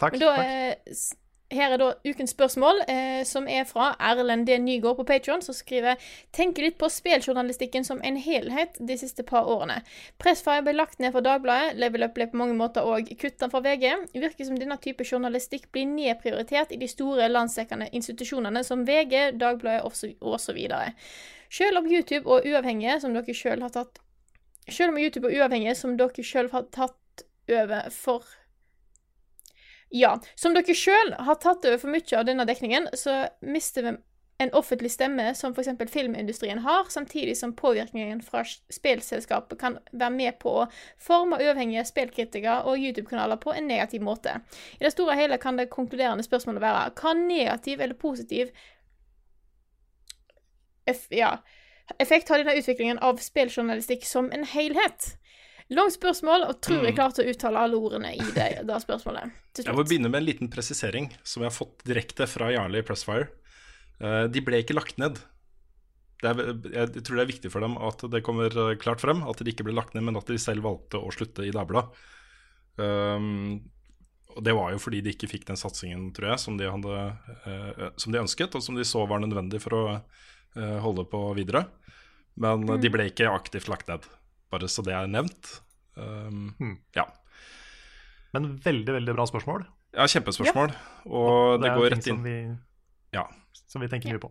Takk. Men da, takk. Her er da ukens spørsmål, eh, som er fra Erlend D. Nygaard på Patreon, som skriver Tenker litt på spilljournalistikken som en helhet de siste par årene. Pressfire ble lagt ned fra Dagbladet, Level Up ble på mange måter òg kutta fra VG. Virker som denne type journalistikk blir nedprioritert i de store landsdekkende institusjonene som VG, Dagbladet osv. Selv om YouTube og uavhengige, som dere sjøl har tatt Selv om YouTube og uavhengige, som dere sjøl har tatt over for ja. Som dere sjøl har tatt over for mye av denne dekningen, så mister vi en offentlig stemme som f.eks. filmindustrien har, samtidig som påvirkningen fra spillselskapet kan være med på å forme uavhengige spillkritikere og YouTube-kanaler på en negativ måte. I det store og hele kan det konkluderende spørsmålet være hva negativ eller positiv eff ja, effekt har denne utviklingen av spilljournalistikk som en helhet? Langt spørsmål, og tror jeg klarte å uttale alle ordene i det, det spørsmålet. Jeg må begynne med en liten presisering som jeg har fått direkte fra Jarle i Pressfire. Eh, De ble ikke lagt ned. Det er, jeg tror det er viktig for dem at det kommer eh, klart frem at de ikke ble lagt ned, men at de selv valgte å slutte i Dagbladet. Um, og det var jo fordi de ikke fikk den satsingen, tror jeg, som de, hadde, uh, som de ønsket, og som de så var nødvendig for å uh, holde på videre. Men mm. de ble ikke aktivt lagt ned, bare så det er nevnt. Um, Hmm. Ja. Men veldig, veldig bra spørsmål. Ja, kjempespørsmål. Og det, er går rett inn Som vi, ja. som vi tenker mye på.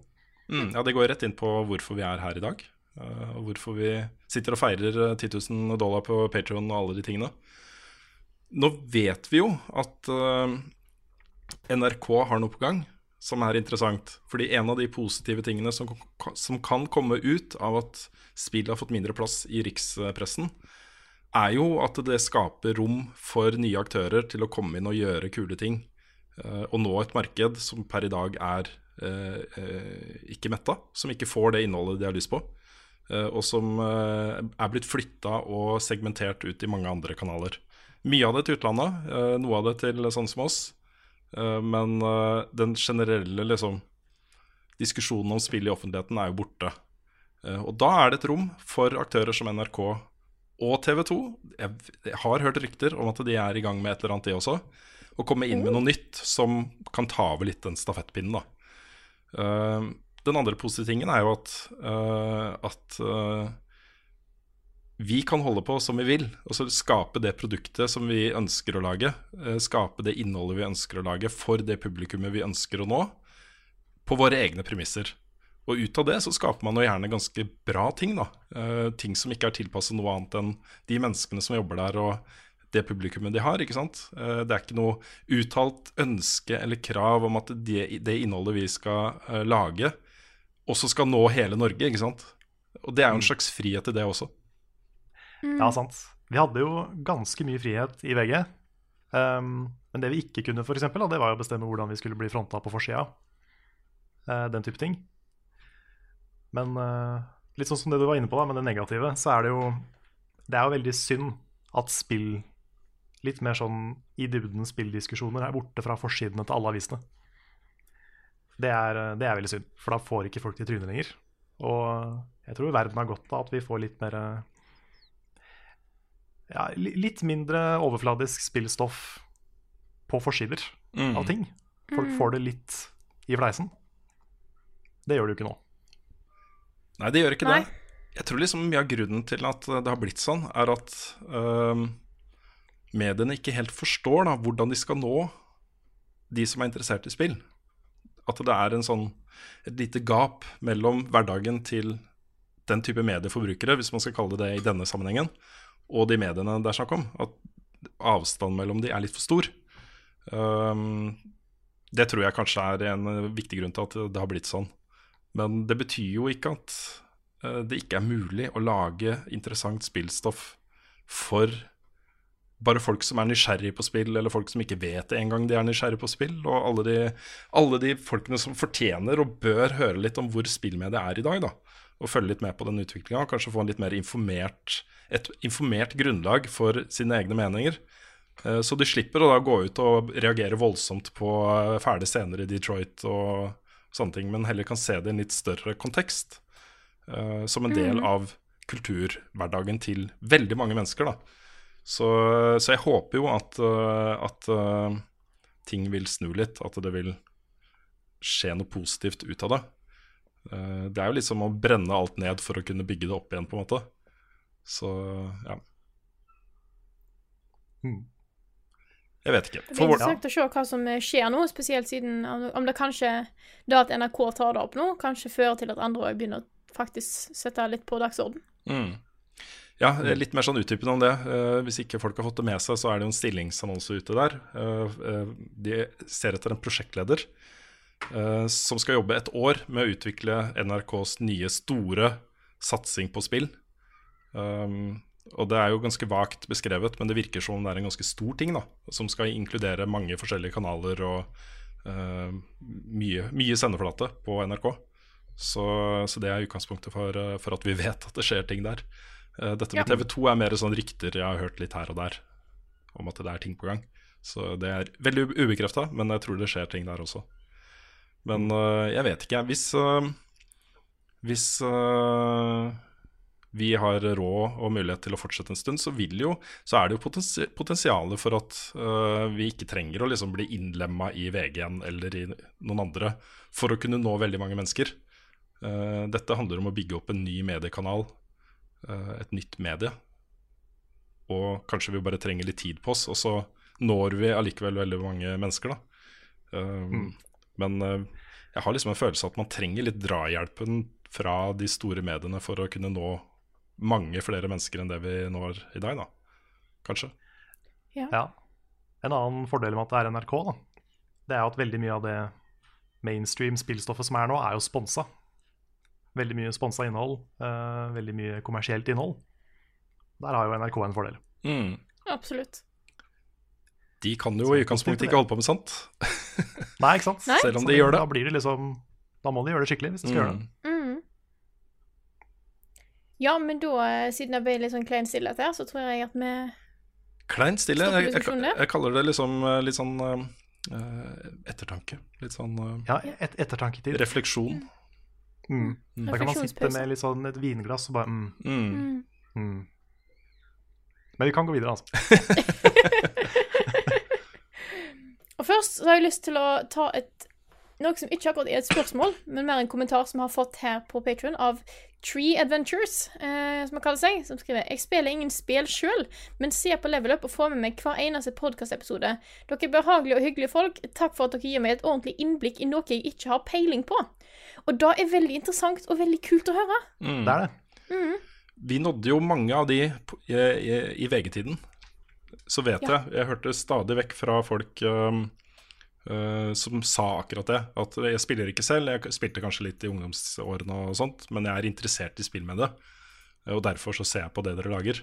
Mm, ja, det går rett inn på hvorfor vi er her i dag. eh, og hvorfor vi sitter og feirer eh, 10 000 dollar på Patreon og alle de tingene. Nå vet vi jo at uh, NRK har noe på gang som er interessant. Fordi en av de positive tingene som, som kan komme ut av at spillet har fått mindre plass i rikspressen, er jo at det skaper rom for nye aktører til å komme inn og gjøre kule ting. eh, og nå et marked som per i dag er eh, eh, ikke metta, som ikke får det innholdet de har lyst på. og som er blitt flytta og segmentert ut i mange andre kanaler. Mye av det til utlandet, noe av det til sånn som oss. Eh, men eh, den generelle liksom, diskusjonen om spill i offentligheten er jo borte. Eh, og da er det et rom for aktører som NRK og TV 2. Jeg, har hørt rykter om at de er i gang med et eller annet, de også. Å komme inn med noe nytt som kan ta over litt den stafettpinnen, da. Den andre positive tingen er jo at, at vi kan holde på som vi vil, og så skape det produktet som vi ønsker å lage. eh, skape det innholdet vi ønsker å lage for det publikummet vi ønsker å nå, på våre egne premisser. Og ut av det så skaper man jo gjerne ganske bra ting, da. Uh, ting som ikke er tilpasset noe annet enn de menneskene som jobber der, og det publikummet de har. ikke sant? Uh, det er ikke noe uttalt ønske eller krav om at det, det innholdet vi skal uh, lage, også skal nå hele Norge. ikke sant? Og det er jo en slags frihet i det også. Ja, sant. Vi hadde jo ganske mye frihet i VG. Um, men det vi ikke kunne, for eksempel, da, det var jo å bestemme hvordan vi skulle bli fronta på forsida. Uh, den type ting. Men uh, litt sånn som det du var inne på da, med det negative, så er det jo Det er jo veldig synd at spill, litt mer sånn i dybden spilldiskusjoner, er borte fra forsidene til alle avisene. Det er, det er veldig synd, for da får ikke folk til trynet lenger. Og jeg tror verden har godt av at vi får litt mer ja, litt mindre overfladisk spillstoff på forsider Mm. av ting. Folk får det litt i fleisen. Det gjør det jo ikke nå. Nei, det gjør ikke Nei. det. Jeg tror liksom mye av grunnen til at det har blitt sånn, er at øhm, mediene ikke helt forstår da, hvordan de skal nå de som er interessert i spill. At det er en sånn, et lite gap mellom hverdagen til den type medieforbrukere, hvis man skal kalle det det i denne sammenhengen, og de mediene det er snakk om. At avstanden mellom de er litt for stor. Um, det tror jeg kanskje er en eh, viktig grunn til at det har blitt sånn. Men det betyr jo ikke at eh, det ikke er mulig å lage interessant spillstoff for bare folk som er nysgjerrig på spill, eller folk som ikke vet engang de er nysgjerrig på spill. Og alle de, alle de folkene som fortjener og bør høre litt om hvor spillmediet er i dag. da Og følge litt med på den utviklinga. Kanskje få en litt mer informert, et informert grunnlag for sine egne meninger. Eh, Så de slipper å da gå ut og reagere voldsomt på eh, fæle scener i Detroit og sånne ting, men heller kan se det i en litt større kontekst. eh, som en del av kulturhverdagen til veldig mange mennesker. da. Så, så jeg håper jo at, eh, at eh, ting vil snu litt, at det vil skje noe positivt ut av det. Eh, det er jo liksom å brenne alt ned for å kunne bygge det opp igjen, på en måte. Så ja. Mm. Jeg vet ikke. Det For blir vår, interessant å se hva som skjer nå, spesielt siden om om det kanskje det at NRK tar det opp nå, kanskje fører til at andre òg begynner å faktisk sette litt på dagsorden. Mm. Ja, litt mer sånn utdypende om det. Uh, hvis ikke folk har fått det med seg, så er det jo en stillingsannonse ute der. Uh, de ser etter en prosjektleder uh, som skal jobbe et år med å utvikle NRKs nye store satsing på spill. Um, og det er jo ganske vagt beskrevet, men det virker som om det er en ganske stor ting, da. Som skal inkludere mange forskjellige kanaler og mye, mye sendeflate på NRK. Så, så det er utgangspunktet for, for at vi vet at det skjer ting der. Eh, Dette med Ja. TV 2 er mer sånn rykter jeg har hørt litt her og der om at det er ting på gang. Så det er veldig ubekrefta, men jeg tror det skjer ting der også. Men uh, jeg vet ikke. Hvis, uh, hvis uh, vi har råd og mulighet til å fortsette en stund, så, vil jo, så er det jo potensi potensialet for at vi ikke trenger å liksom bli innlemma i VG-en eller i noen andre for å kunne nå veldig mange mennesker. Dette handler om å bygge opp en ny mediekanal, et nytt medie. Og kanskje vi bare trenger litt tid på oss, og så når vi allikevel veldig mange mennesker, da. Mm. Men eh, jeg har liksom en følelse av at man trenger litt drahjelpen fra de store mediene for å kunne nå mange flere mennesker enn det vi når i dag, da. Kanskje. Ja. En annen fordel med at det er NRK, da, det er jo at veldig mye av det mainstream spillstoffet som er nå, er jo sponsa. Veldig mye sponsa innhold, uh, veldig mye kommersielt innhold. Der har jo NRK en fordel. Mm. Absolutt. De kan jo i utgangspunktet ikke holde på med sånt. Nei, ikke sant? Nei. Selv om de gjør det. Da blir det liksom Da må de gjøre det skikkelig hvis de skal gjøre det. Mm. Mm. Ja, men da, eh, siden det ble litt sånn klein stillhet her, så tror jeg at vi Klein stille. Jeg, jeg, jeg kaller det liksom eh, litt sånn uh, ettertanke. Litt sånn uh, Ja, et ettertanketid. refleksjon. Mm. Da kan man sitte med litt sånn et vinglass og bare mm, Mm. mm. mm. Men vi kan gå videre, altså. Og først så har jeg lyst til å ta et noe som ikke akkurat er et spørsmål, men mer en kommentar som jeg har fått her på Patreon av Tree Adventures, eh, som han kaller seg, som skriver Jeg spiller ingen spill sjøl, men ser på Level Up og får med meg hver eneste podkastepisode. Dere er behagelige og hyggelige folk. Takk for at dere gir meg et ordentlig innblikk i noe jeg ikke har peiling på. Og da er veldig interessant og veldig kult å høre. Det er det. Vi nådde jo mange av de i, i, i VG-tiden. så vet Ja. jeg Jeg hørte stadig vekk fra folk um, uh, som sa akkurat det. At jeg spiller ikke selv, jeg spilte kanskje litt i ungdomsårene og sånt, men jeg er interessert i spill med det. Og derfor så ser jeg på det dere lager.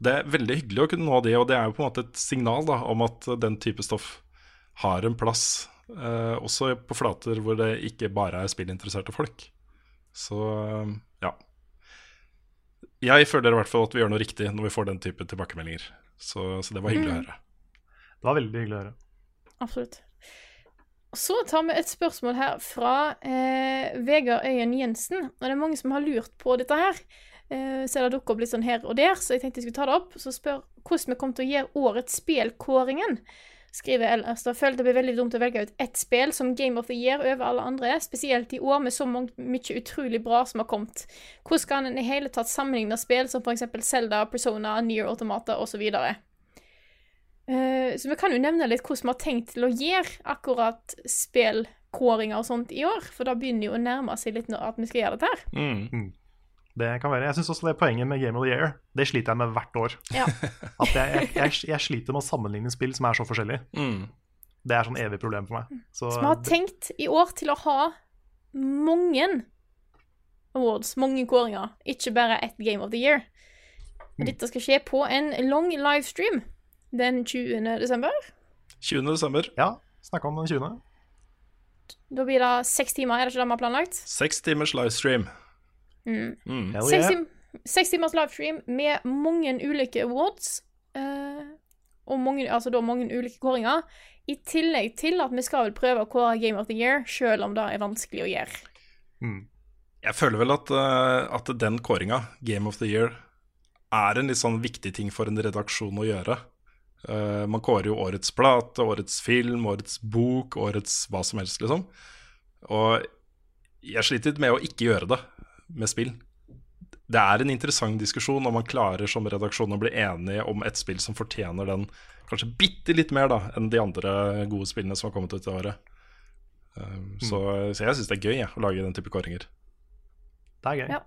Det er veldig hyggelig å kunne nå det, og det er jo på en måte et signal da, om at den type stoff har en plass, også på flater hvor det ikke bare er spillinteresserte folk. Så eh, ja. Jeg føler i hvert fall at vi gjør noe riktig når vi får den type tilbakemeldinger. Så, så det var hyggelig å høre. Det var veldig hyggelig å høre. Absolutt. Så tar vi et spørsmål her fra eh, Vegard Øyen Jensen. Og det er mange som har lurt på dette her. Eh, så det dukker opp litt sånn her og der, så jeg tenkte jeg skulle ta det opp. Så spør hvordan vi kommer til å gjøre årets spillkåringen. Skriver ellers. Da føler det blir veldig dumt å velge ut ett spill som Game of the Year over alle andre, spesielt i år med så mange, mye utrolig bra som har kommet. Hvordan kan en i hele tatt sammenligne spill som f.eks. Zelda, Persona, Near Automata osv.? Uh, så vi kan jo nevne litt hvordan vi har tenkt til å gjøre akkurat spillkåringer og sånt i år, for da begynner jo å nærme seg litt når at vi skal gjøre dette her. Mm. Det kan være. Jeg synes også det poenget med Game of the Year Det sliter jeg med hvert år. Ja. At jeg, jeg, jeg, jeg sliter med å sammenligne spill som er så forskjellige. Mm. Det er sånn evig problem for meg. Så, Så vi har tenkt i år til å ha mange awards, mange kåringer, ikke bare ett Game of the Year. Dette skal skje på en lang livestream den 20. desember. 20. desember, ja, snakka om den 20. Da blir det seks timer, er det ikke det vi har planlagt? seks timers livestream. Mm. Mm. Seks, timers livestream med mange ulike awards. eh, og mange, altså da mange ulike kåringer. I tillegg til at vi skal vel prøve å kåre Game of the Year, selv om det er vanskelig å gjøre. Mm. Jeg føler vel at, eh, at den kåringa, Game of the Year, er en litt sånn viktig ting for en redaksjon å gjøre. Uh, man kårer jo årets plate, årets film, årets bok, årets hva som helst, liksom. Og jeg sliter litt med å ikke gjøre det med spill. Det er en interessant diskusjon om man klarer som redaksjon å bli enige om et spill som fortjener den kanskje bitte litt mer da enn de andre gode spillene som har kommet ut i året. Um, så, så jeg syns det er gøy jeg, å lage den type kåringer. Det er gøy. Ja.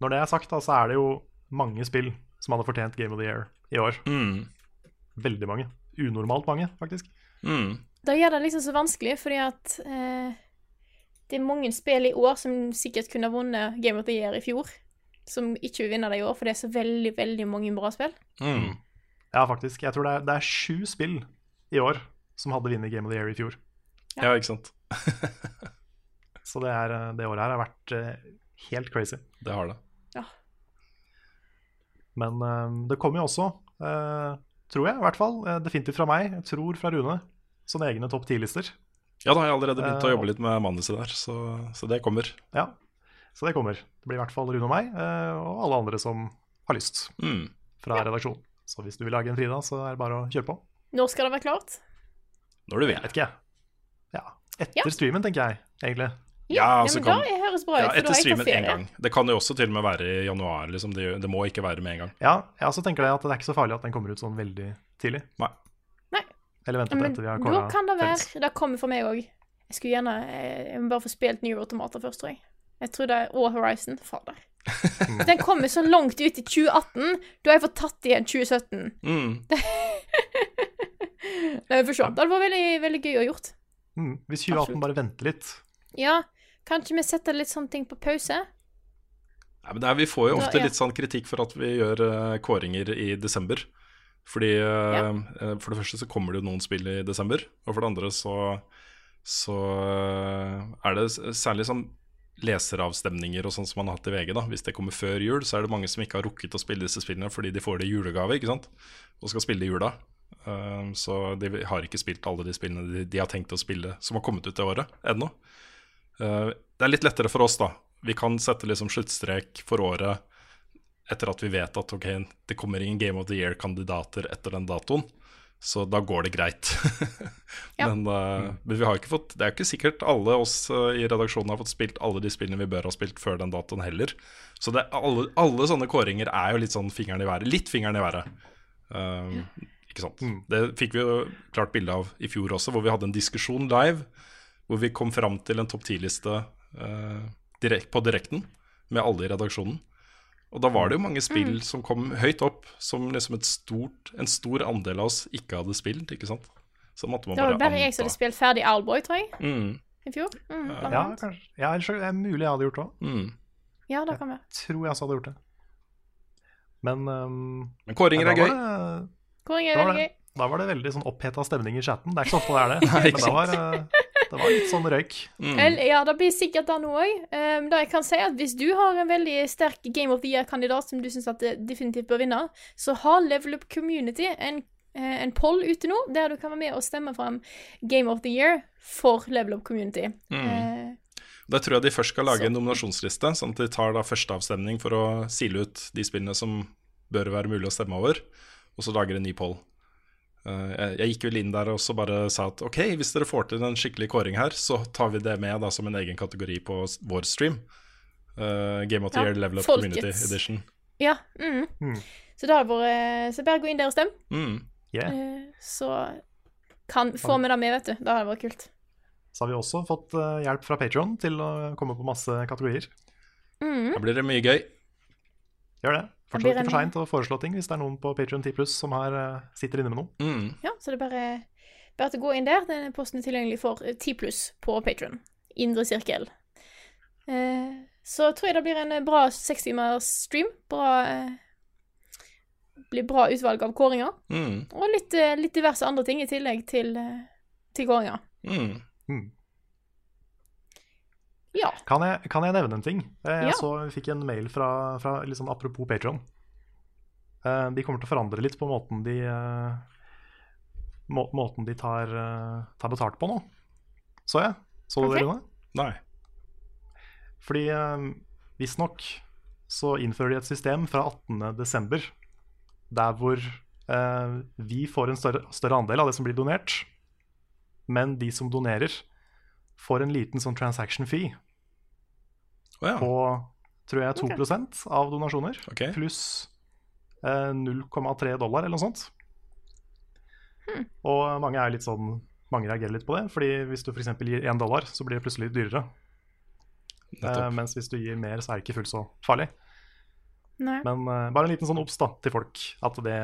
Når det er sagt, da, så er det jo mange spill som hadde fortjent Game of the Year i år. Mm. Veldig mange. Unormalt mange, faktisk. Mm. Da gjør det liksom så vanskelig, fordi at eh, det er mange spill i år som sikkert kunne vunnet Game of the Year i fjor, som ikke vil vinne det i år, for det er så veldig, veldig mange bra spill. Mm. Ja, faktisk. Jeg tror det er, det er sju spill i år som hadde vunnet Game of the Year i fjor. Ja, ikke sant. Så det, er, eh, det året her har vært eh, helt crazy. Det har det. Men eh, det kommer jo også, eh, tror jeg i hvert fall, definitivt fra meg, jeg tror fra Rune, sånne egne topp ti-lister. Ja, da har jeg allerede begynt å Eh, jobbe litt med manuset der, så, så det kommer. Ja, så det kommer. Det blir i hvert fall Rune og meg, eh, og alle andre som har lyst Mm. fra redaksjonen. Så hvis du vil lage en Frida, så er det bare å kjøre på. Når skal det være klart? Når du vil. Vet ikke jeg. Ja, etter Ja. streamen, tenker jeg, egentlig. Ja, ja altså men kan- da høres bra ut, Ja, etter jeg streamen én gang. Det kan jo også til og med være i januar. Liksom. Det, det må ikke være med en gang. Ja, jeg også tenker det at det er ikke så farlig at den kommer ut sånn veldig tidlig. Nei. Eller vente på etter vi har da kan det felles. være Det kommer for meg òg. Jeg skulle gjerne eh, Jeg må bare få spilt New Automater først, tror jeg. Jeg tror det er Og Horizon. Fader. Den kommer så langt ut i 2018. Da har jeg fått tatt igjen 2017. Mm. Vi får se. Det hadde vært veldig, veldig gøy å gjort. Mm. Hvis 2018 Absolutt. bare venter litt Ja, kanskje vi setter litt sånne ting på pause? Nei, men det er, vi får jo Da, ofte ja. litt sånn kritikk for at vi gjør uh, kåringer i desember. Fordi ja. uh, For det første så kommer det jo noen spill i desember, og for det andre så, så eh, er det særlig sånn leseravstemninger og sånn som man har hatt i VG. da Hvis det kommer før jul, så er det mange som ikke har rukket å spille disse spillene fordi de får det i julegave ikke sant? og skal spille i jula. Uh, så de har ikke spilt alle de spillene de, de har tenkt å spille som har kommet ut det året ennå. Uh, det er litt lettere for oss, da. Vi kan sette liksom sluttstrek for året etter at vi vet at okay, det kommer ingen Game of the Year-kandidater etter den datoen. Så da går det greit. Ja. men, uh, men vi har ikke fått Det er jo ikke sikkert alle oss uh, i redaksjonen har fått spilt alle de spillene vi bør ha spilt før den datoen heller. Så det, alle, alle sånne kåringer er jo litt sånn fingeren i været. Litt fingeren i været. Um, ikke sant. Det fikk vi jo klart bilde av i fjor også, hvor vi hadde en diskusjon live. Hvor vi kom fram til en topp 10-liste uh, direkt, på direkten med alle i redaksjonen. Og da var det jo mange spill Mm. som kom høyt opp, som liksom et stort, en stor andel av oss ikke hadde spilt, ikke sant. Så måtte man Det var bare bare jeg som hadde spilt ferdig Arlboy, tror jeg, Mm, i fjor. Mm, blant Ja, kanskje. Ja, ellers er det mulig jeg hadde gjort det òg. mm. ja, det kan være. Tror jeg også hadde gjort det. Men um, Men kåringer er gøy. det- Kåring er veldig gøy. da var det veldig sånn oppheta stemning i chatten. Det er ikke så ofte det er det. Nei, Men da var, eh, det var litt sånn røyk. Mm. Ja, det blir sikkert det nå òg. Um, det jeg kan si, at hvis du har en veldig sterk Game of the Year-kandidat som du syns definitivt bør vinne, så har Level Up Community en, eh, en poll ute nå, der du kan være med og stemme fram Game of the Year for Level Up Community. Mm. Uh, Da tror jeg de først skal lage Så- en nominasjonsliste, sånn at de tar da førsteavstemning for å sile ut de spillene som bør være mulig å stemme over, og så lager en ny poll. Eh, jeg, jeg gikk vel inn der og så bare sa at ok, hvis dere får til en skikkelig kåring her, så tar vi det med da som en egen kategori på vår stream. Uh, Game of the Ja, Year Level Up folkets. Community Edition. ja. Mm. Mm. Så det har vært Så bare gå inn der og stem, Mm. Yeah. Uh, så kan få med det med, vet du. Det hadde vært kult. Så har vi også fått hjelp fra Patron til å komme på masse kategorier. Mm. Da blir det mye gøy. Gjør det. Fortsatt ikke for seint å foreslå ting hvis det er noen på Patrion 10 pluss som har, eh, sitter inne med noe. Mm. Ja, så det er bare, bare å gå inn der. Denne posten er tilgjengelig for eh, 10 pluss på Patrion. Indre sirkel. Eh, så tror jeg det blir en bra bra sekstimers stream. Bra eh, Blir bra utvalg av kåringer. Mm. Og litt, eh, litt diverse andre ting i tillegg til, eh, til kåringer. Mm. Ja. Kan, jeg, kan jeg nevne en ting? Eh, Jeg Ja. så fikk en mail fra, fra sånn apropos Patron. Eh, De kommer til å forandre litt på måten de eh, må, Måten de tar, tar betalt på nå. Så jeg. Så du dere det? Nei. Fordi eh, visstnok så innfører de et system fra 18.12. der hvor eh, vi får en større, større andel av det som blir donert, men de som donerer, får en liten sånn transaction fee Å ja. på tror jeg 2 av donasjoner, Okay. pluss eh, 0,3 dollar eller noe sånt. Hmm. Og mange er litt sånn mange reagerer litt på det, fordi hvis du f.eks. gir 1 dollar, så blir det plutselig dyrere. Eh, mens hvis du gir mer, så er det ikke fullt så farlig. Nei. Men eh, bare en liten sånn obs til folk, at det,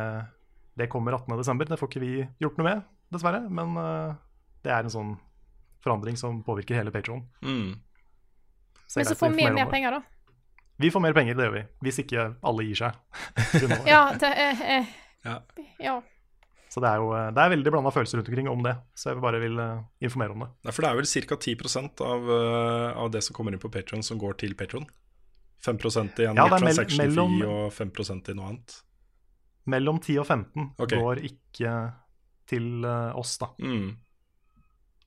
det kommer 18.12. Det får ikke vi gjort noe med, dessverre. Men eh, det er en sånn forandring som påvirker hele Patron. Mm. Men så får vi mer penger, da. Vi får mer penger, det gjør vi. Hvis ikke alle gir seg. Ja, det er eh, Ja. ja. Så det er jo eh, det er veldig blanda følelser rundt omkring om det. Så jeg bare vil eh, informere om det. Nei, for det er vel ca. 10% av, eh, av det som kommer inn på Patron, som går til Patron. 5% i en Ja, transaction mellom- fee og 5% i noe annet. Mellom 10 og 15 okay. går ikke til eh, oss, da. Mm.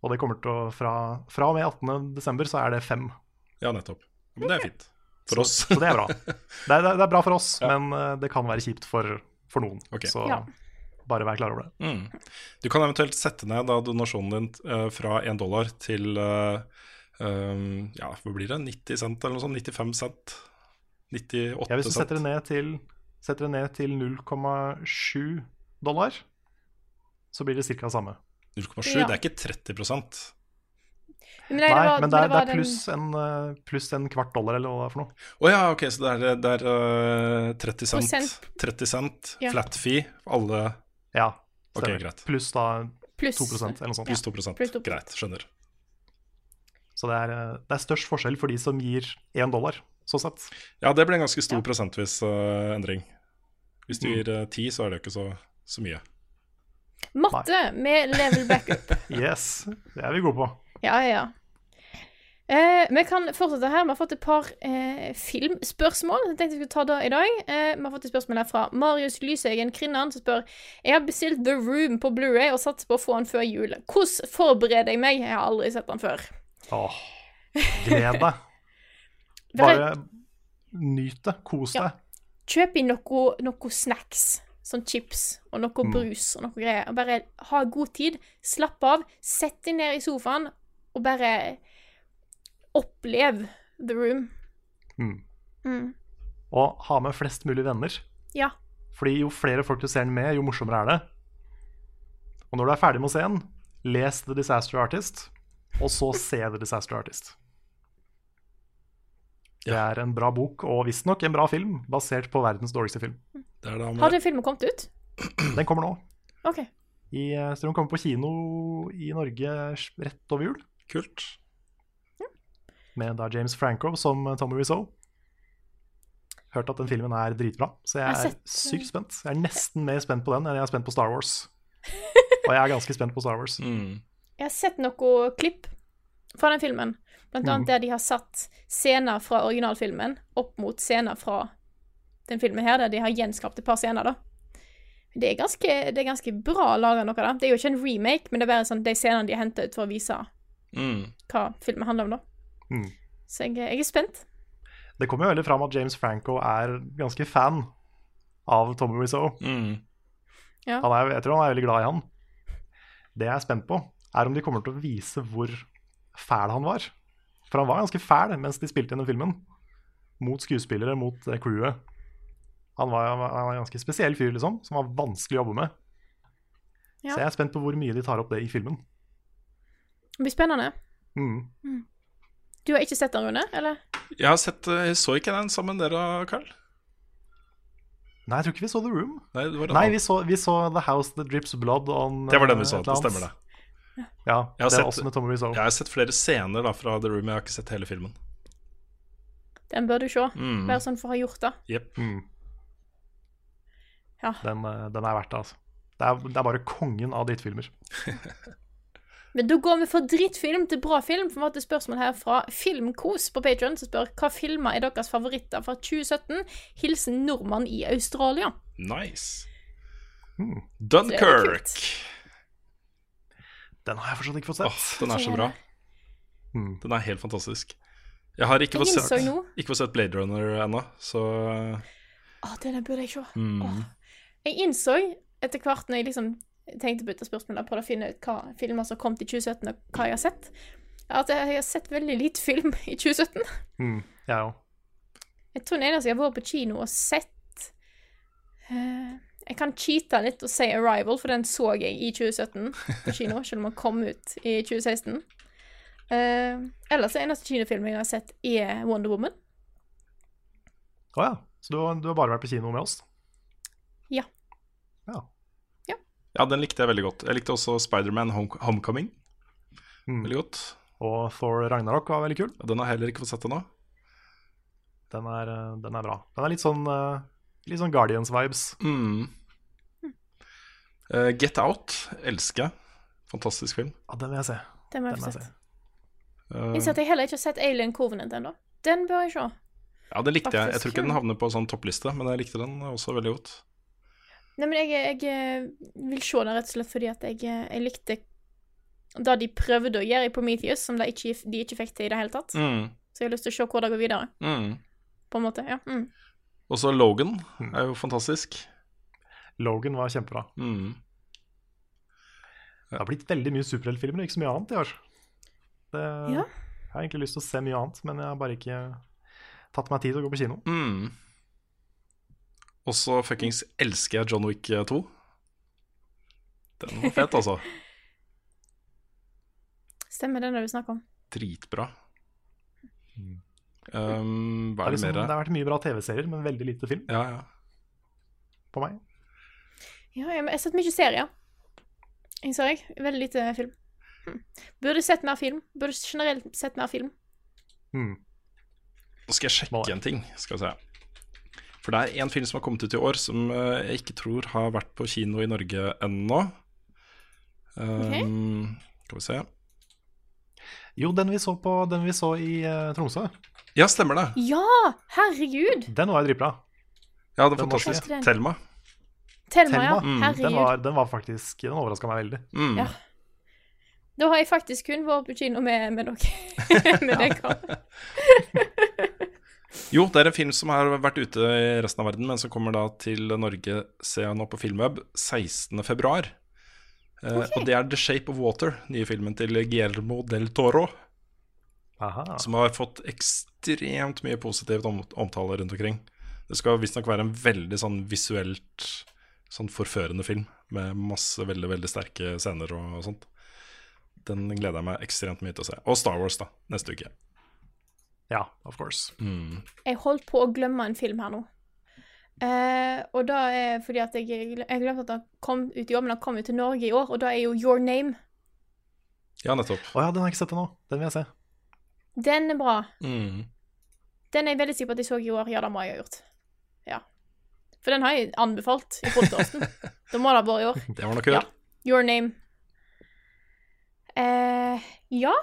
Og det kommer til å Fra, fra og med 18.12. så er det 5. Ja, nettopp. Men det er fint. For oss. Så det er bra. Det er, det er bra for oss, men eh, det kan være kjipt for, for noen. Okay. Så Ja. bare vær klar over det. Mm. Du kan eventuelt sette ned da donasjonen din uh, fra 1 dollar til uh, um, Ja, hva blir det? 90 cent eller noe sånt? 95 cent? 98 Ja, hvis du cent? setter det ned til, setter det ned til 0,7 dollar, så blir det ca. samme. 0,7? Ja. Det er ikke 30 Men Nei, nei, det var, men det er, det er pluss, en, eh, pluss en kvart dollar, eller hva det er for noe. Å ja, ok, så det er, det er uh, 30 cent, Prosent. 30 cent Ja. flat fee, alle Ja, Ok, Okay, greit. Pluss da pluss 2% eller noe sånt. pluss 2 pluss 2%. Greit, skjønner. Så det er, eh, det er størst forskjell for de som gir 1 dollar, så sett. Ja, det ble en ganske stor Ja. prosentvis uh, endring. Hvis du Mm. gir ti, 10, så er det jo ikke så, så mye. Matte med level backup. Yes, det er vi gode på. Ja, ja. Eh, vi kan fortsette her. Vi har fått et par eh, filmspørsmål. Jeg tenkte vi skulle ta det i dag. Eh, vi har fått et spørsmål her fra Marius Lysegen Krinnan, som spør Jeg har bestilt The Room på Blu-ray og satser på å få den før jul. Hvordan forbereder jeg meg? Jeg har aldri sett den før. Åh, gled deg. Bare nyt det, kos Ja. Kjøp inn noe, noe snacks. Sånn chips og noe Mm. brus og noe greier. Og Bare ha god tid. Slapp av. Sett deg ned i sofaen og bare opplev The Room. Mm. Mm. Og ha med flest mulig venner. Ja. Fordi jo flere folk du ser den med, jo morsommere er det. Og når du er ferdig med å se den, les The Disaster Artist, og så se The Disaster Artist. Det er en bra bok og visstnok en bra film, basert på verdens dårligste film. Det er da Har den filmen kommet ut? Den kommer nå. OK. I, eh, så den kommer på kino i Norge rett over jul, Kult. med da James Franco som Tommy Wiseau. Hørt at den filmen er dritbra, så jeg Jeg er sett- sykt spent. Jeg er nesten mer spent på den enn jeg er spent på Star Wars. Og jeg er ganske spent på Star Wars. Mm. Jeg har sett noe klipp fra den filmen. Blant annet der de har satt scener fra originalfilmen opp mot scener fra den filmen her, der de har gjenskapt et par scener, da. Det er ganske, det er ganske bra laga noe, da. Det er jo ikke en remake, men det er bare sånn de scenene de har henta ut for å vise Mm. hva filmen handler om, da. Mm. Så jeg, jeg er spent. Det kommer jo veldig fram at James Franco er ganske fan av Tommy Wiseau. Mm. Ja. Han er, jeg tror han er veldig glad i han. Det jeg er spent på, er om de kommer til å vise hvor fæl han var. For han var ganske fæl mens de spilte inn den filmen. Mot skuespillere, mot crewet. Han var, han var en ganske spesiell fyr, liksom, som var vanskelig å jobbe med. Ja. Så jeg er spent på hvor mye de tar opp det i filmen. Det blir spennende. Mm. Du har ikke sett den, Rune? Eller? Jeg har sett eh, Jeg så ikke den sammen med dere, Carl. Nei, jeg tror ikke vi så The Room. Nei, det var en Nei, vi så, vi så The House That Drips Blood on Det var den eh, vi så. Det stemmer, det. Ja, Jeg har det er sett- også med Tommy Wiseau. Jeg har sett flere scener da fra The Room, jeg har ikke sett hele filmen. Den bør du se. Mm. Bare sånn for å ha gjort det. Yep. Mm. Ja. Den, eh, den er verdt det, altså. Det er, det er bare kongen av drittfilmer. Men da går vi fra drittfilm til bra film. For vi har hatt et spørsmål her fra Filmkos på Patreon som spør hva filmer er deres favoritter fra 2017. Hilsen nordmann i Australia. Nice. Mm. Er Dunkerque. Den har jeg fortsatt ikke fått Åh, sett. den er så bra. Mm. Den er helt fantastisk. Jeg har ikke Jeg fått sett, ikke fått sett Blade Runner ennå, så Å, der burde jeg se. mm. Åh. Jeg innså etter hvert når jeg liksom tenkte på dette spørsmålet, prøvde å finne ut hva filmer som kom til 2017, og hva jeg har sett, at jeg har sett veldig lite film i 2017. Mm. Jeg ja. Jeg tror den eneste jeg har vært på kino og sett uh, Jeg kan cheate litt og si 'Arrival', for den så jeg i 2017 på kino, selv om den kom ut i 2016. Uh, ellers er eneste kinofilmen jeg har sett, er 'Wonder Woman'. Å ja. Så du, du har bare vært på kino med oss? Ja. Ja. Ja, den likte jeg veldig godt. Jeg likte også Spiderman Home Homecoming Mm. veldig godt. Og Thor Ragnarok var veldig kul. Den har jeg heller ikke fått sett ennå. Den er, eh, den er bra. Den er litt sånn, eh, litt sånn Guardians-vibes. Mm. Uh, Get Out elsker jeg. Fantastisk film. Ja, den vil jeg se. Den må jeg få se. sett. Eh, Innser at jeg heller ikke har sett Alien Covenant ennå. Den bør jeg se. ja, den likte jeg. Jeg tror ikke den havner på sånn toppliste, men jeg likte den også veldig godt. Nei, men jeg, jeg eh, vil se det rett og slett fordi at jeg, eh, jeg likte det de prøvde å gjøre i Prometheus, som de ikke, de ikke fikk til i det hele tatt. Mm. Så jeg har lyst til å se hvor det går videre, Mm. på en måte. Ja. Mm. Og så Logan er jo fantastisk. Logan var kjempebra. Mm. Det har blitt veldig mye superheltfilmer, og ikke så mye annet i år. Det, Ja. Jeg har egentlig lyst til å se mye annet, men jeg har bare ikke tatt meg tid til å gå på kino. Mm. Og så fuckings elsker jeg John Wick 2. Den var fet, altså. Stemmer det når du snakker om. Dritbra. Mm. Um, Det, hva er er det liksom, det har vært mye bra TV-serier, men veldig lite film Ja, ja. på meg. Ja, jeg jeg har sett mye serier. Innså jeg. Veldig lite film. Mm. Burde sett mer film. Burde generelt sett mer film. Mm. Nå skal jeg sjekke en ting. Skal vi se. For det er en film som har kommet ut i år som eh, jeg ikke tror har vært på kino i Norge ennå. Um, Skal vi se. Jo, den vi så, på, den vi så i uh, Tromsø, Ja, stemmer det. Ja! Herregud! den var jo dritbra. Ja, den, er Den fantastisk. Thelma. Telma. Thelma, ja. Thelma, mm, Den Herregud. var, den var faktisk Den overraska meg veldig. Mm. Ja. Da har jeg faktisk kun vært på kino med, med dere. med deg, Karl. Jo, det er en film som har vært ute i resten av verden, men som kommer da til Norge, ser jeg nå på Filmweb, 16.2. Eh, Og det er The Shape of Water, nye filmen til Guillermo del Toro. Aha. Som har fått ekstremt mye positivt om omtale rundt omkring. Det skal visstnok være en veldig sånn visuelt sånn forførende film, med masse veldig, veldig sterke scener og, og sånt. Den gleder jeg meg ekstremt mye til å se. Og Star Wars, da, neste uke. Ja, of course. Jeg holdt på å glemme en film her nå. Eh, og da er fordi at jeg, jeg glemte at den kom ut i år, men den kom jo til Norge i år, og da er jo Your Name. Ja, nettopp. Å ja, den har jeg ikke sett ennå. Den vil jeg se. Den er bra. Mm. Den er jeg veldig sikker på at jeg så i år. Ja, det må jeg ha gjort. Ja. For den har jeg anbefalt i podkasten. da må det ha vært i år. Det var nok kult Ja. Your Name. Eh, ja.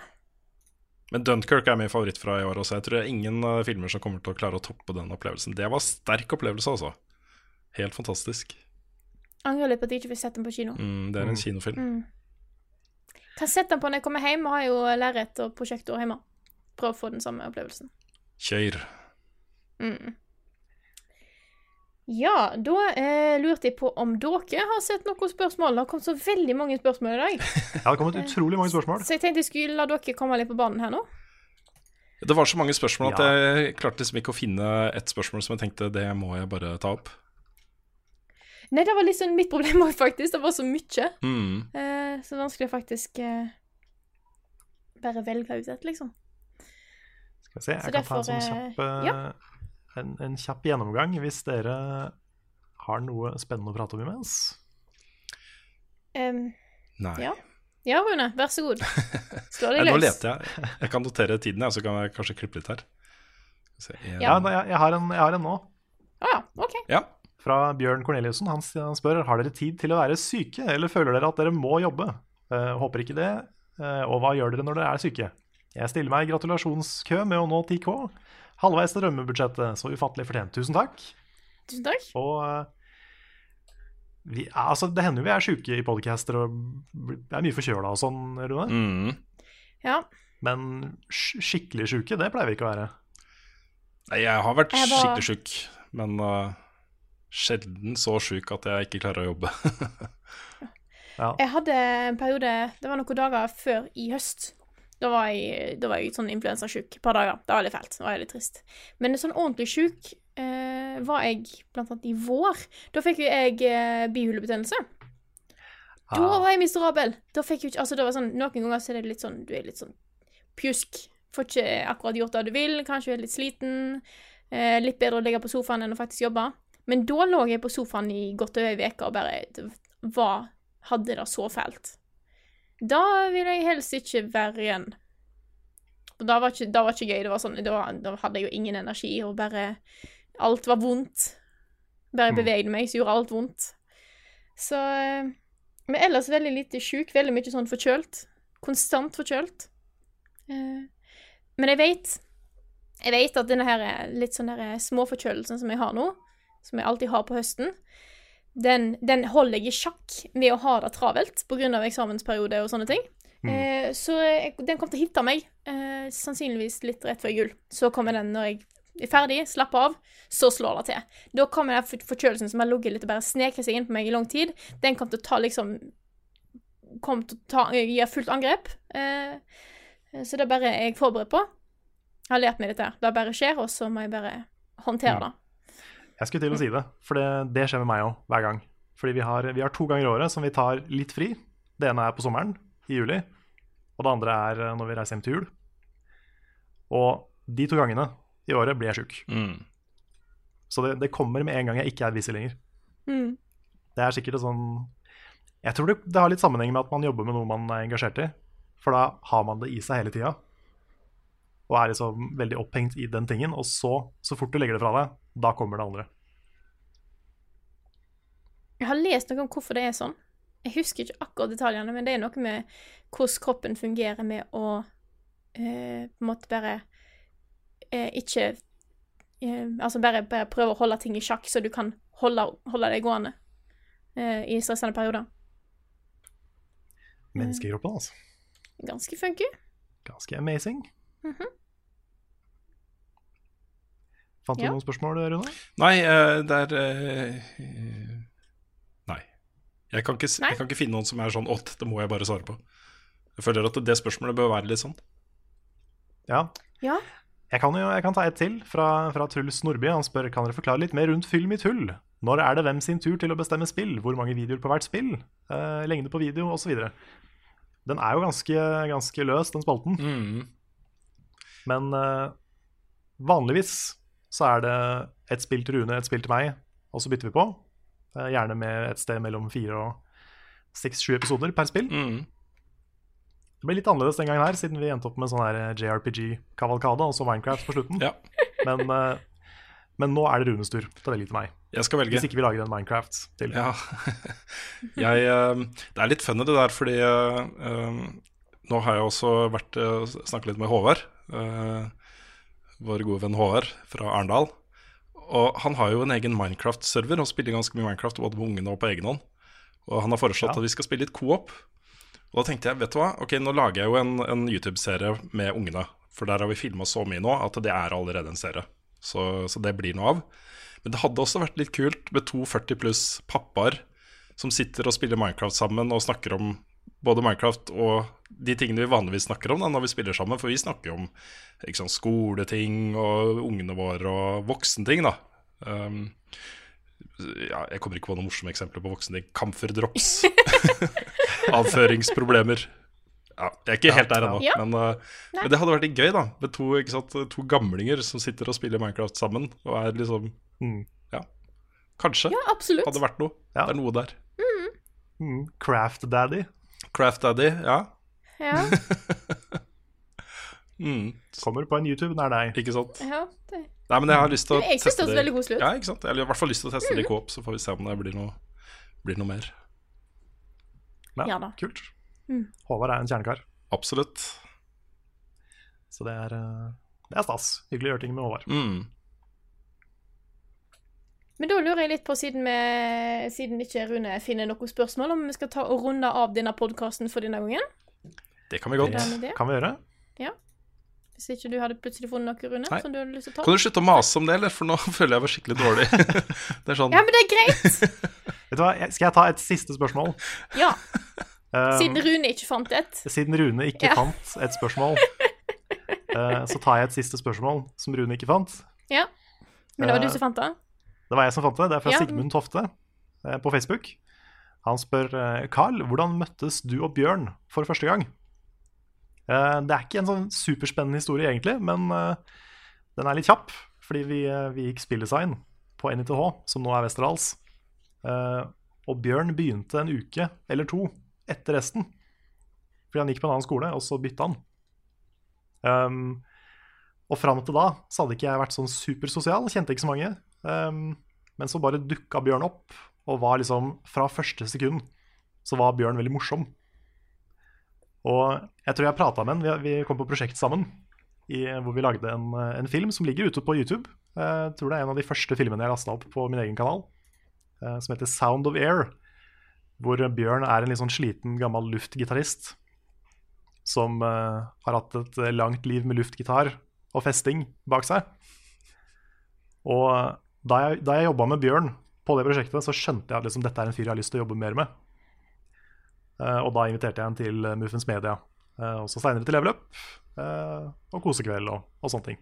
Men Dunkerque er min favoritt fra i år også. Jeg tror det ingen uh, filmer som kommer til å klare å toppe den opplevelsen. Det var sterk opplevelse, altså. Helt fantastisk. Angrer litt på at jeg ikke fikk sett den på kino. Mm, det er en kinofilm. Mm. Kan sette den på når jeg kommer hjem, og har jo lerret og prosjektor hjemme. Prøv å få den samme opplevelsen. Kjør. Mm. Ja, da eh, lurte jeg på om dere har sett noen spørsmål. Det har kommet så veldig mange spørsmål i dag. Ja, det har kommet utrolig mange spørsmål. Så jeg tenkte jeg skulle la dere komme litt på banen her nå. Det var så mange spørsmål at Ja. jeg klarte liksom ikke å finne ett spørsmål som jeg tenkte det må jeg bare ta opp. Nei, det var sånn mitt problem òg, faktisk. Det var så mye. Mm. Eh, så vanskelig å faktisk eh, bare velge ut et, liksom. Skal vi se, Så jeg kan ta en sånn derfor, kjapp, eh, eh, en, en kjapp gjennomgang hvis dere har noe spennende å prate om imens. Um, Nei. ja. ja, Rune, vær så god. Slå deg løs. nå leter jeg. Jeg kan notere tiden, jeg, så kan jeg kanskje klippe litt her. Så, jeg, Ja, jeg, jeg, har en, jeg har en nå. Å ja, OK. ja. Fra Bjørn Corneliussen. Han, han spør har dere tid til å være syke, eller føler dere at dere må jobbe. Uh, håper ikke det. Uh, og hva gjør dere når dere er syke? Jeg stiller meg i gratulasjonskø med å nå 10K. Halvveis til drømmebudsjettet, så ufattelig fortjent. Tusen takk. Tusen takk. Og eh, vi, altså, det hender jo vi er sjuke i podcaster og bl- er mye forkjøla og sånn, Rune. Mm. Ja. Men sk skikkelig sjuke, det pleier vi ikke å være. Nei, jeg har vært Jeg var- skikkelig sjuk, men uh, sjelden så sjuk at jeg ikke klarer å jobbe. Jeg hadde en periode Det var noen dager før i høst. Da var jeg, da var jeg sånn influensasjuk et par dager. Det var litt fælt. Det var litt trist. Men sånn ordentlig sjuk eh, var jeg blant annet i vår. Da fikk jo jeg eh, bihulebetennelse. Da Ah. var jeg miserabel. Da fikk jeg ikke Altså, det var sånn Noen ganger så er det litt sånn Du er litt sånn pjusk. Får ikke akkurat gjort det du vil. Kanskje er litt sliten. Eh, litt bedre å ligge på sofaen enn å faktisk jobbe. Men da lå jeg på sofaen i godt over ei uke og bare var Hadde det så fælt. Da ville jeg helst ikke være igjen. Og da var ikke, da var ikke gøy. Det var sånn, da, da hadde jeg jo ingen energi, og bare Alt var vondt. Bare jeg Mm. bevegde meg, så gjorde alt vondt. Så eh, Men ellers veldig lite sjuk. Veldig mye sånn forkjølt. Konstant forkjølt. Eh, Men jeg vet Jeg vet at denne her litt sånn der småforkjølelsen som jeg har nå, som jeg alltid har på høsten, den, den holder jeg i sjakk ved å ha det travelt pga. eksamensperiode og sånne ting. Eh, så jeg, den kommer til å hitte meg, eh, sannsynligvis litt rett før jul. Så kommer den når jeg er ferdig, slapper av, så slår det til. Da kommer den forkjølelsen som har ligget litt og bare sneket seg inn på meg i lang tid, den kommer til å ta liksom Kommer til å ta, gi fullt angrep. Eh, så det er bare jeg forberedt på. Jeg har lært meg dette. Det bare skjer, og så må jeg bare håndtere det. Jeg skulle til å si det, for det, det skjer med meg òg hver gang. Fordi vi har, vi har to ganger i året som vi tar litt fri. Det ene er på sommeren, i juli. Og det andre er eh, når vi reiser hjem til jul. Og de to gangene i året blir jeg sjuk. Mm. Så det, det kommer med en gang jeg ikke er busy lenger. Mm. Det er sikkert sånn Jeg tror det, det har litt sammenheng med at man jobber med noe man er engasjert i. For da har man det i seg hele tida. Og er liksom veldig opphengt i den tingen. Og så, så fort du legger det fra deg, da kommer det andre. Jeg har lest noe om hvorfor det er sånn. Jeg husker ikke akkurat detaljene, men det er noe med hvordan kroppen fungerer med å eh, på en måte bare eh, ikke eh, Altså bare, bare prøve å holde ting i sjakk, så du kan holde, holde deg gående eh, i stressende perioder. Menneskekroppen, altså. Ganske funky. Ganske amazing. Mhm. Fant du Ja. noen spørsmål, Rune? Nei, eh, det er eh, Nei. Jeg kan, ikke, Nei? jeg kan ikke finne noen som er sånn Å, det må jeg bare svare på. Jeg føler at det spørsmålet bør være litt sånn. Ja. Ja. Jeg kan, jo, jeg kan ta et til fra, fra Truls Nordby. Han spør kan dere forklare litt mer rundt Fyll mitt hull. Når er det hvem sin tur til å bestemme spill? Hvor mange videoer på hvert spill? Eh, lengde på video, osv. Den er jo ganske, ganske løs, den spalten. Mm. Men eh, vanligvis så er det et spill til Rune, et spill til meg, og så bytter vi på. Eh, Gjerne med et sted mellom fire og seks-sju episoder per spill. Mm. Det ble litt annerledes den gangen her, siden vi endte opp med sånn her JRPG-kavalkade og så Minecraft på slutten. Ja. Men, eh, men nå er det Runes tur til å velge til meg. Jeg skal velge. Hvis ikke vi lager en Minecraft til. Ja. jeg, eh, det er litt funny det der, fordi eh, eh, nå har jeg også vært uh, snakket litt med Håvard. eh, vår gode venn HR fra Arendal. Og han har jo en egen Minecraft-server og spiller ganske mye Minecraft både med ungene og på egen hånd. Og han har foreslått Ja. at vi skal spille litt co-op. Og da tenkte jeg, vet du hva, ok, nå lager jeg jo en, en YouTube-serie med ungene. For der har vi filma så mye nå at det er allerede en serie. Så, så det blir noe av. Men det hadde også vært litt kult med to 40 pluss pappaer som sitter og spiller Minecraft sammen og snakker om både Minecraft og de tingene vi vanligvis snakker om da, når vi spiller sammen. For vi snakker jo om sant, skoleting og ungene våre og voksenting, da. Um, ja, jeg kommer ikke på noen morsomme eksempler på voksenting. Kamferdrops. Avføringsproblemer. Ja, jeg er ikke helt der ennå, Ja. men, uh, men det hadde vært litt gøy, da. Med to, ikke sant, to gamlinger som sitter og spiller Minecraft sammen. Og er liksom Mm. Ja. Kanskje Ja, absolutt. hadde vært noe. Ja. Det er noe der. Mm. Craft Daddy Craft Daddy, ja. Ja, Mm, kommer på en YouTube nær deg. ikke sant. ja, det. Nei, men jeg har lyst til å Men det teste høres veldig god slutt. Ja, ikke sant. Jeg har i hvert fall lyst til å teste det i coop, så får vi se om det blir noe, blir noe mer. Ja, Ja da. Kult. Mm. Håvard er en kjernekar, Absolutt. så det er, eh, det er stas. Hyggelig å gjøre ting med Håvard. Mm. Men da lurer jeg litt på, siden, vi, siden ikke Rune finner noe spørsmål, om vi skal ta og runde av denne podkasten for denne gangen? Det kan vi godt. Det? Kan vi gjøre? Ja. Hvis ikke du hadde plutselig funnet noe, Rune, Nei. som du hadde lyst til å ta? Kan du slutte å mase om det, eller? For nå føler jeg meg skikkelig dårlig. det er sånn Ja, men det er greit! Vet du hva, Skal jeg ta et siste spørsmål? Ja, Eh, siden Rune ikke fant et. Siden Rune ikke Ja. fant et spørsmål, eh, så tar jeg et siste spørsmål som Rune ikke fant. Ja. Men det var Eh, du som fant det? Det var jeg som fant det. Det er fra Ja. Sigmund Tofte eh, på Facebook. Han spør eh, Carl, hvordan møttes du og Bjørn for første gang? Eh, Det er ikke en sånn superspennende historie, egentlig, men eh, den er litt kjapp. Fordi vi, eh, vi gikk spilldesign på NITH, som nå er Westerdals. Eh, Og Bjørn begynte en uke eller to etter resten. Fordi han gikk på en annen skole, og så bytta han. Um, og fram til da så hadde ikke jeg vært sånn supersosial, kjente ikke så mange. Um, men så bare dukka Bjørn opp, og var liksom fra første sekund så var Bjørn veldig morsom. Og jeg tror jeg prata med han, vi, vi kom på prosjekt sammen, i, hvor vi lagde en, en film som ligger ute på YouTube. Jeg tror det er en av de første filmene jeg lasta opp på min egen kanal, eh, som heter Sound of Air. Hvor Bjørn er en litt sånn sliten, gammel luftgitarist som uh, har hatt et eh, langt liv med luftgitar og festing bak seg. Og da jeg, da jeg jobba med Bjørn på det prosjektet, så skjønte jeg at liksom, dette er en fyr jeg har lyst til å jobbe mer med. Uh, og da inviterte jeg ham til eh, Muffens Media, uh, og så seinere til Level Up, eh, og Kosekveld og, og sånne ting.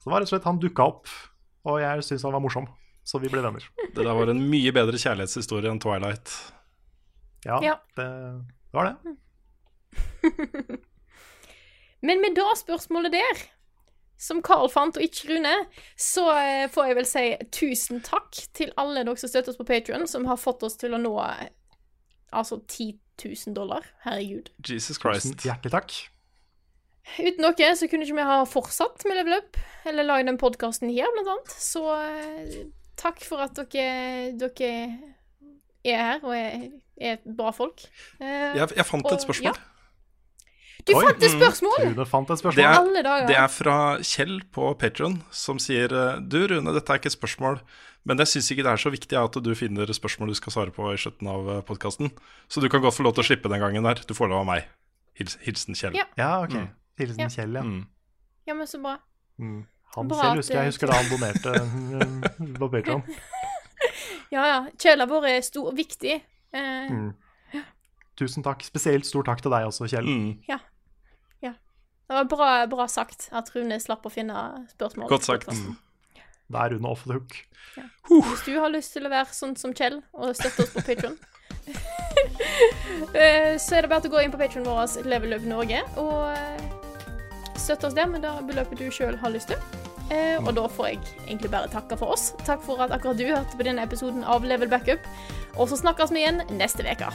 Så det var rett og slett han dukka opp, og jeg syntes han var morsom, så vi ble venner. Det der var en mye bedre kjærlighetshistorie enn Twilight. Ja, Ja. Det, det var det. Men med da spørsmålet der, som Carl fant, og ikke Rune, så eh, får jeg vel si tusen takk til alle dere som støtter oss på Patrion, som har fått oss til å nå eh, altså 10 000 dollar. Herregud. Jesus Tusen Christ. hjertelig takk. Uten dere så kunne ikke vi ha fortsatt med Level Up, eller lagd den podkasten her, blant annet. Så eh, takk for at dere, dere er her og er, er bra folk. Jeg, jeg fant Og- et spørsmål. ja. Du Oi. fant et spørsmål! Rune fant et Det spørsmål. er, Alle dager. det er fra Kjell på Patron, som sier eh, Du Rune, dette er ikke et spørsmål, men jeg syns ikke det er så viktig at du finner spørsmål du skal svare på i slutten av podkasten. Så du kan godt få lov til å slippe den gangen der. Du får lov av meg. Hils, hilsen Kjell. Ja. Ja, ok. Mm. Hilsen Ja. Kjell, ja. Mm. Ja, men så bra. Mm. Han Bra Kjell husker jeg eh, husker da han donerte mm, på Patreon. Ja, ja. Kjell har vært stor, og viktig. Eh, Mm. Tusen takk. Spesielt stor takk til deg også, Kjell. Mm. Det var bra, bra sagt at Rune slapp å finne spørsmål. Godt sagt. Mm. Da er Rune off the hook. Hvis du har lyst til å være sånn som Kjell og støtte oss på Patron, så er det bare til å gå inn på Patron vår, Level Up Norge, og eh, støtte oss der med det beløpet du sjøl har lyst til. Eh, og da får jeg egentlig bare takke for oss. Takk for at akkurat du hørte på denne episoden av Level Backup. Og så snakkes vi igjen neste uke.